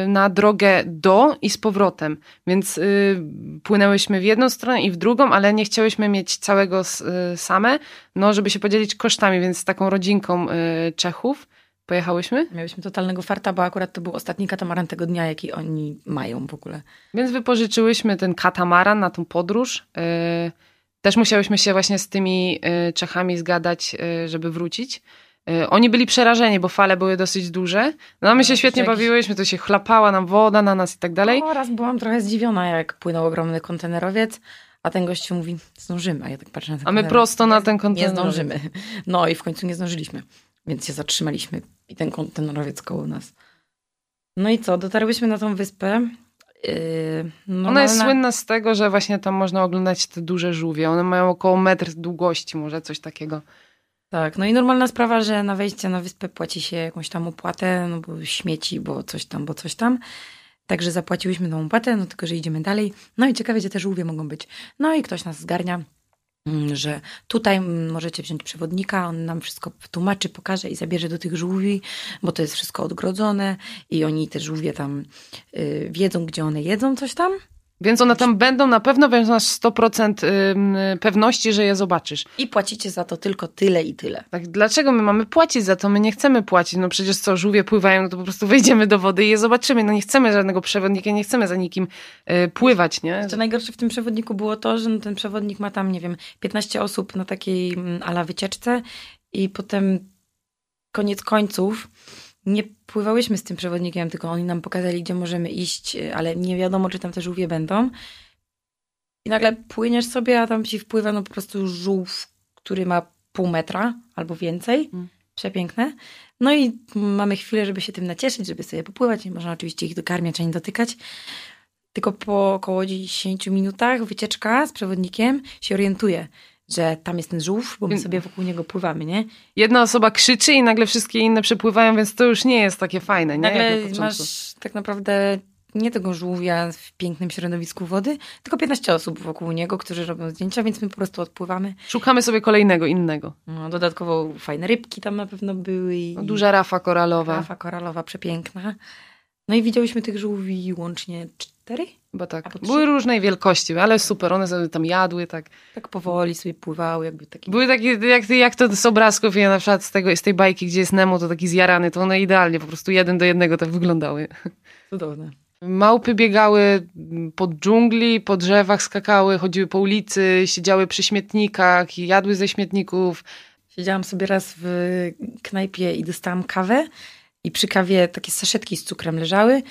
y, na drogę do i z powrotem. Więc płynęłyśmy w jedną stronę i w drugą, ale nie chciałyśmy mieć całego same, no żeby się podzielić kosztami, więc z taką rodzinką Czechów pojechałyśmy. Miałyśmy totalnego farta, bo akurat to był ostatni katamaran tego dnia, jaki oni mają w ogóle. Więc wypożyczyłyśmy ten katamaran na tą podróż. Też musiałyśmy się właśnie z tymi y, Czechami zgadać, y, żeby wrócić. Y, oni byli przerażeni, bo fale były dosyć duże. No my się no, świetnie jakiś... bawiłyśmy, to się chlapała nam woda na nas i tak dalej. No, raz byłam trochę zdziwiona, jak płynął ogromny kontenerowiec, a ten gościu mówi, zdążymy, a ja tak patrzę na ten A my prosto na ten kontenerowiec. Nie zdążymy. No i w końcu nie zdążyliśmy, więc się zatrzymaliśmy i ten kontenerowiec koło nas. No i co, dotarłyśmy na tą wyspę no Ona jest słynna z tego, że właśnie tam można oglądać te duże żółwie. One mają około metr długości, może coś takiego. Tak, no i normalna sprawa, że na wejście na wyspę płaci się jakąś tam opłatę, no bo śmieci, bo coś tam, bo coś tam. Także zapłaciłyśmy tą opłatę, no tylko, że idziemy dalej. No i ciekawe, gdzie te żółwie mogą być. No i ktoś nas zgarnia że tutaj możecie wziąć przewodnika, on nam wszystko tłumaczy, pokaże i zabierze do tych żółwi, bo to jest wszystko odgrodzone i oni te żółwie tam y, wiedzą, gdzie one jedzą coś tam. Więc one tam będą na pewno, więc masz 100% ym, pewności, że je zobaczysz. I płacicie za to tylko tyle i tyle. Tak, dlaczego my mamy płacić za to? My nie chcemy płacić. No przecież co, żółwie pływają, no to po prostu wejdziemy do wody i je zobaczymy. No nie chcemy żadnego przewodnika, nie chcemy za nikim y, pływać, nie? Co najgorsze w tym przewodniku było to, że no ten przewodnik ma tam, nie wiem, 15 osób na takiej mm, ala wycieczce i potem koniec końców nie pływałyśmy z tym przewodnikiem, tylko oni nam pokazali, gdzie możemy iść, ale nie wiadomo, czy tam te żółwie będą. I nagle płyniesz sobie, a tam ci wpływa no po prostu żółw, który ma pół metra albo więcej. Mm. Przepiękne. No i mamy chwilę, żeby się tym nacieszyć, żeby sobie popływać. Nie można oczywiście ich dokarmiać ani dotykać. Tylko po około 10 minutach wycieczka z przewodnikiem się orientuje, że tam jest ten żółw, bo my Mm. sobie wokół niego pływamy, nie? Jedna osoba krzyczy i nagle wszystkie inne przepływają, więc to już nie jest takie fajne, nie? Na Nagle początku. masz tak naprawdę nie tego żółwia w pięknym środowisku wody, tylko 15 osób wokół niego, którzy robią zdjęcia, więc my po prostu odpływamy. Szukamy sobie kolejnego, innego. No, dodatkowo fajne rybki tam na pewno były i No, Duża rafa koralowa. rafa koralowa przepiękna. No i widziałyśmy tych żółwi łącznie cztery. Bo tak, były różnej wielkości, ale super, one sobie tam jadły, tak. Tak powoli sobie pływały, jakby taki... Były takie, jak, jak to z obrazków, ja na przykład z, tego, z tej bajki, gdzie jest Nemo, to taki zjarany, to one idealnie, po prostu jeden do jednego tak wyglądały. Cudowne. Małpy biegały po dżungli, po drzewach skakały, chodziły po ulicy, siedziały przy śmietnikach i jadły ze śmietników. Siedziałam sobie raz w knajpie i dostałam kawę i przy kawie takie saszetki z cukrem leżały.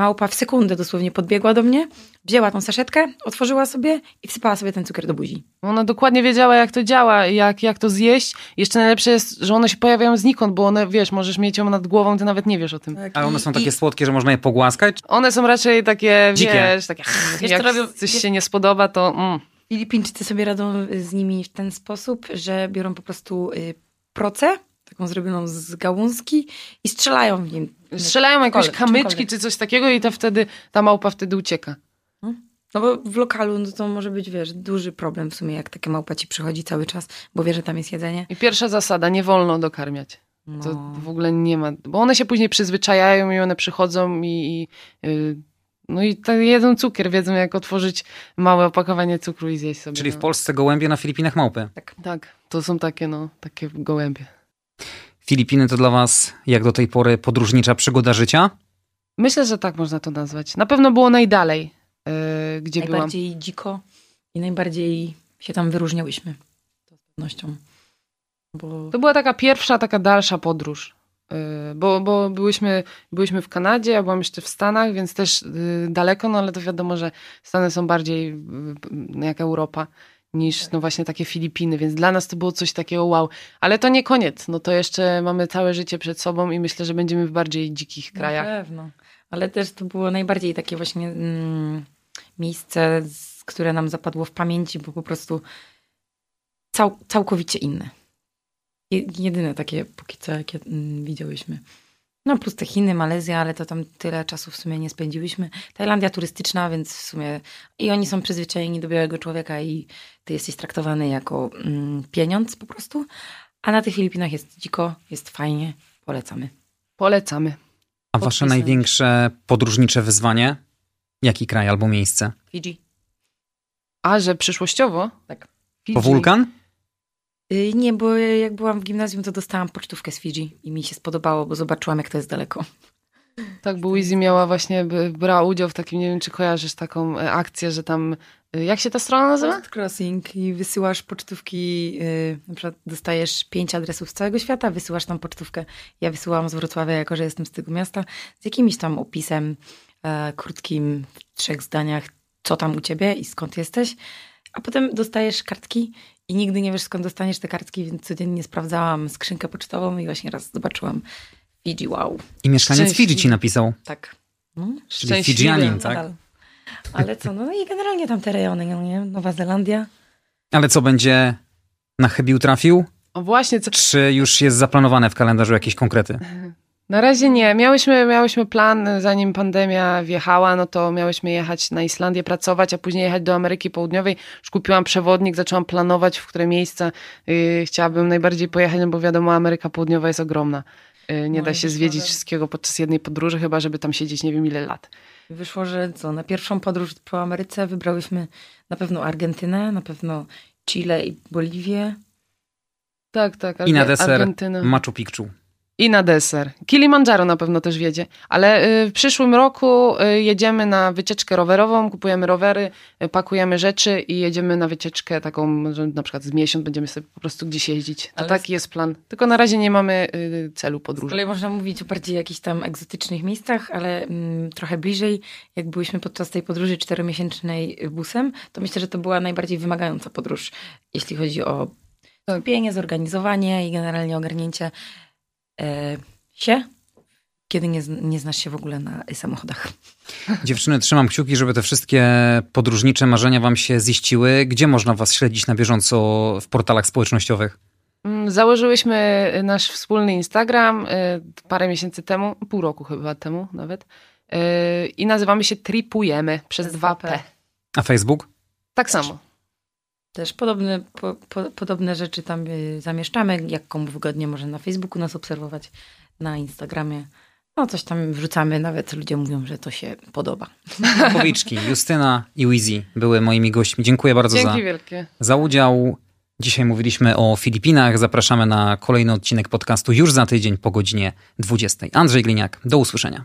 Małpa w sekundę dosłownie podbiegła do mnie, wzięła tą saszetkę, otworzyła sobie i wsypała sobie ten cukier do buzi. Ona dokładnie wiedziała, jak to działa, jak, jak to zjeść. Jeszcze najlepsze jest, że one się pojawiają znikąd, bo one, wiesz, możesz mieć ją nad głową, ty nawet nie wiesz o tym. Ale one są I- takie słodkie, że można je pogłaskać? One są raczej takie, Dzikie. wiesz, takie, Wiesz, jak robią- coś wiesz- się nie spodoba, to mm. Filipińczycy sobie radzą z nimi w ten sposób, że biorą po prostu y, procę, taką zrobioną z gałązki i strzelają w nim. strzelają jakieś kamyczki czymkolwiek. czy coś takiego i to wtedy, ta małpa wtedy ucieka. No bo w lokalu no to może być, wiesz, duży problem w sumie, jak takie małpa ci przychodzi cały czas, bo wie, że tam jest jedzenie. I pierwsza zasada, nie wolno dokarmiać. No. To w ogóle nie ma, bo one się później przyzwyczajają i one przychodzą i, i yy, no i tak jedzą cukier, wiedzą jak otworzyć małe opakowanie cukru i zjeść sobie. Czyli w no. Polsce gołębie, na Filipinach małpy. Tak, to są takie, no, takie gołębie. Filipiny to dla was, jak do tej pory, podróżnicza przygoda życia? Myślę, że tak można to nazwać. Na pewno było najdalej, yy, gdzie byłam. najbardziej dziko i najbardziej się tam wyróżniałyśmy. To z pewnością. Bo To była taka pierwsza, taka dalsza podróż. Yy, Bo, bo byłyśmy, byłyśmy w Kanadzie, ja byłam jeszcze w Stanach, więc też yy, daleko, no ale to wiadomo, że Stany są bardziej yy, jak Europa niż no właśnie takie Filipiny, więc dla nas to było coś takiego wow. Ale to nie koniec, no to jeszcze mamy całe życie przed sobą i myślę, że będziemy w bardziej dzikich krajach. Na pewno. Ale też to było najbardziej takie właśnie mm, miejsce, które nam zapadło w pamięci, bo po prostu cał, całkowicie inne. Je, jedyne takie póki co, jakie mm, widziałyśmy. No plus te Chiny, Malezja, ale to tam tyle czasu w sumie nie spędziłyśmy. Tajlandia turystyczna, więc w sumie i oni są przyzwyczajeni do białego człowieka i ty jesteś traktowany jako mm, pieniądz po prostu. A na tych Filipinach jest dziko, jest fajnie, polecamy. Polecamy. A wasze największe podróżnicze wyzwanie? Jaki kraj albo miejsce? Fidżi. A, że przyszłościowo? Tak. Po Fidżi. wulkan? Y, Nie, bo jak byłam w gimnazjum, to dostałam pocztówkę z Fidżi i mi się spodobało, bo zobaczyłam, jak to jest daleko. Tak, bo Wizzy miała właśnie, brała udział w takim, nie wiem czy kojarzysz taką e, akcję, że tam, e, jak się ta strona nazywa? Post Crossing i wysyłasz pocztówki, y, na przykład dostajesz pięć adresów z całego świata, wysyłasz tam pocztówkę. Ja wysyłałam z Wrocławia, jako że jestem z tego miasta, z jakimś tam opisem e, krótkim, w trzech zdaniach, co tam u ciebie i skąd jesteś. A potem dostajesz kartki i nigdy nie wiesz, skąd dostaniesz te kartki, więc codziennie sprawdzałam skrzynkę pocztową i właśnie raz zobaczyłam Fidżi, wow. I mieszkaniec. Fidżi ci napisał. Tak. No. Czyli. Fidżianin, tak? Nadal. Ale co, no i generalnie tam te rejony, no nie? Nowa Zelandia. Ale co będzie na chybił trafił? O właśnie, co, Czy już jest zaplanowane w kalendarzu jakieś konkrety? Na razie nie. Miałyśmy, miałyśmy plan, zanim pandemia wjechała, no to miałyśmy jechać na Islandię pracować, a później jechać do Ameryki Południowej. Już kupiłam przewodnik, zaczęłam planować, w które miejsca yy, chciałabym najbardziej pojechać, no bo wiadomo, Ameryka Południowa jest ogromna. y, nie No da się zwiedzić wszystkiego podczas jednej podróży, chyba żeby tam siedzieć nie wiem ile lat. Wyszło, że co, na pierwszą podróż po Ameryce wybrałyśmy na pewno Argentynę, na pewno Chile i Boliwię. Tak, tak. I na Arge- deser Argentyna. Machu Picchu. I na deser. Kilimandżaro na pewno też wiedzie. Ale y, w przyszłym roku y, jedziemy na wycieczkę rowerową, kupujemy rowery, y, pakujemy rzeczy i jedziemy na wycieczkę taką, że na przykład z miesiąc będziemy sobie po prostu gdzieś jeździć. To Ale taki jest plan. Tylko na razie nie mamy celu podróży. kolei można mówić o bardziej jakichś tam egzotycznych miejscach, ale mm, trochę bliżej, jak byliśmy podczas tej podróży czteromiesięcznej busem, to myślę, że to była najbardziej wymagająca podróż, jeśli chodzi o Tak. skupienie, zorganizowanie i generalnie ogarnięcie się, kiedy nie, nie znasz się w ogóle na samochodach. Dziewczyny, trzymam kciuki, żeby te wszystkie podróżnicze marzenia wam się ziściły. Gdzie można was śledzić na bieżąco w portalach społecznościowych? Mm, Założyłyśmy y, nasz wspólny Instagram y, parę miesięcy temu, pół roku chyba temu nawet. y, I nazywamy się Tripujemy przez Przez 2P. 2P. A Facebook? Tak samo. Też podobne, po, po, podobne rzeczy tam y, zamieszczamy, jak komu wygodnie może na Facebooku nas obserwować, na Instagramie. No coś tam wrzucamy, nawet ludzie mówią, że to się podoba. Powiczki, Justyna i Wizy były moimi gośćmi. Dziękuję bardzo za, wielkie. za udział. Dzisiaj mówiliśmy o Filipinach. Zapraszamy na kolejny odcinek podcastu już za tydzień po godzinie 20. Andrzej Gliniak, do usłyszenia.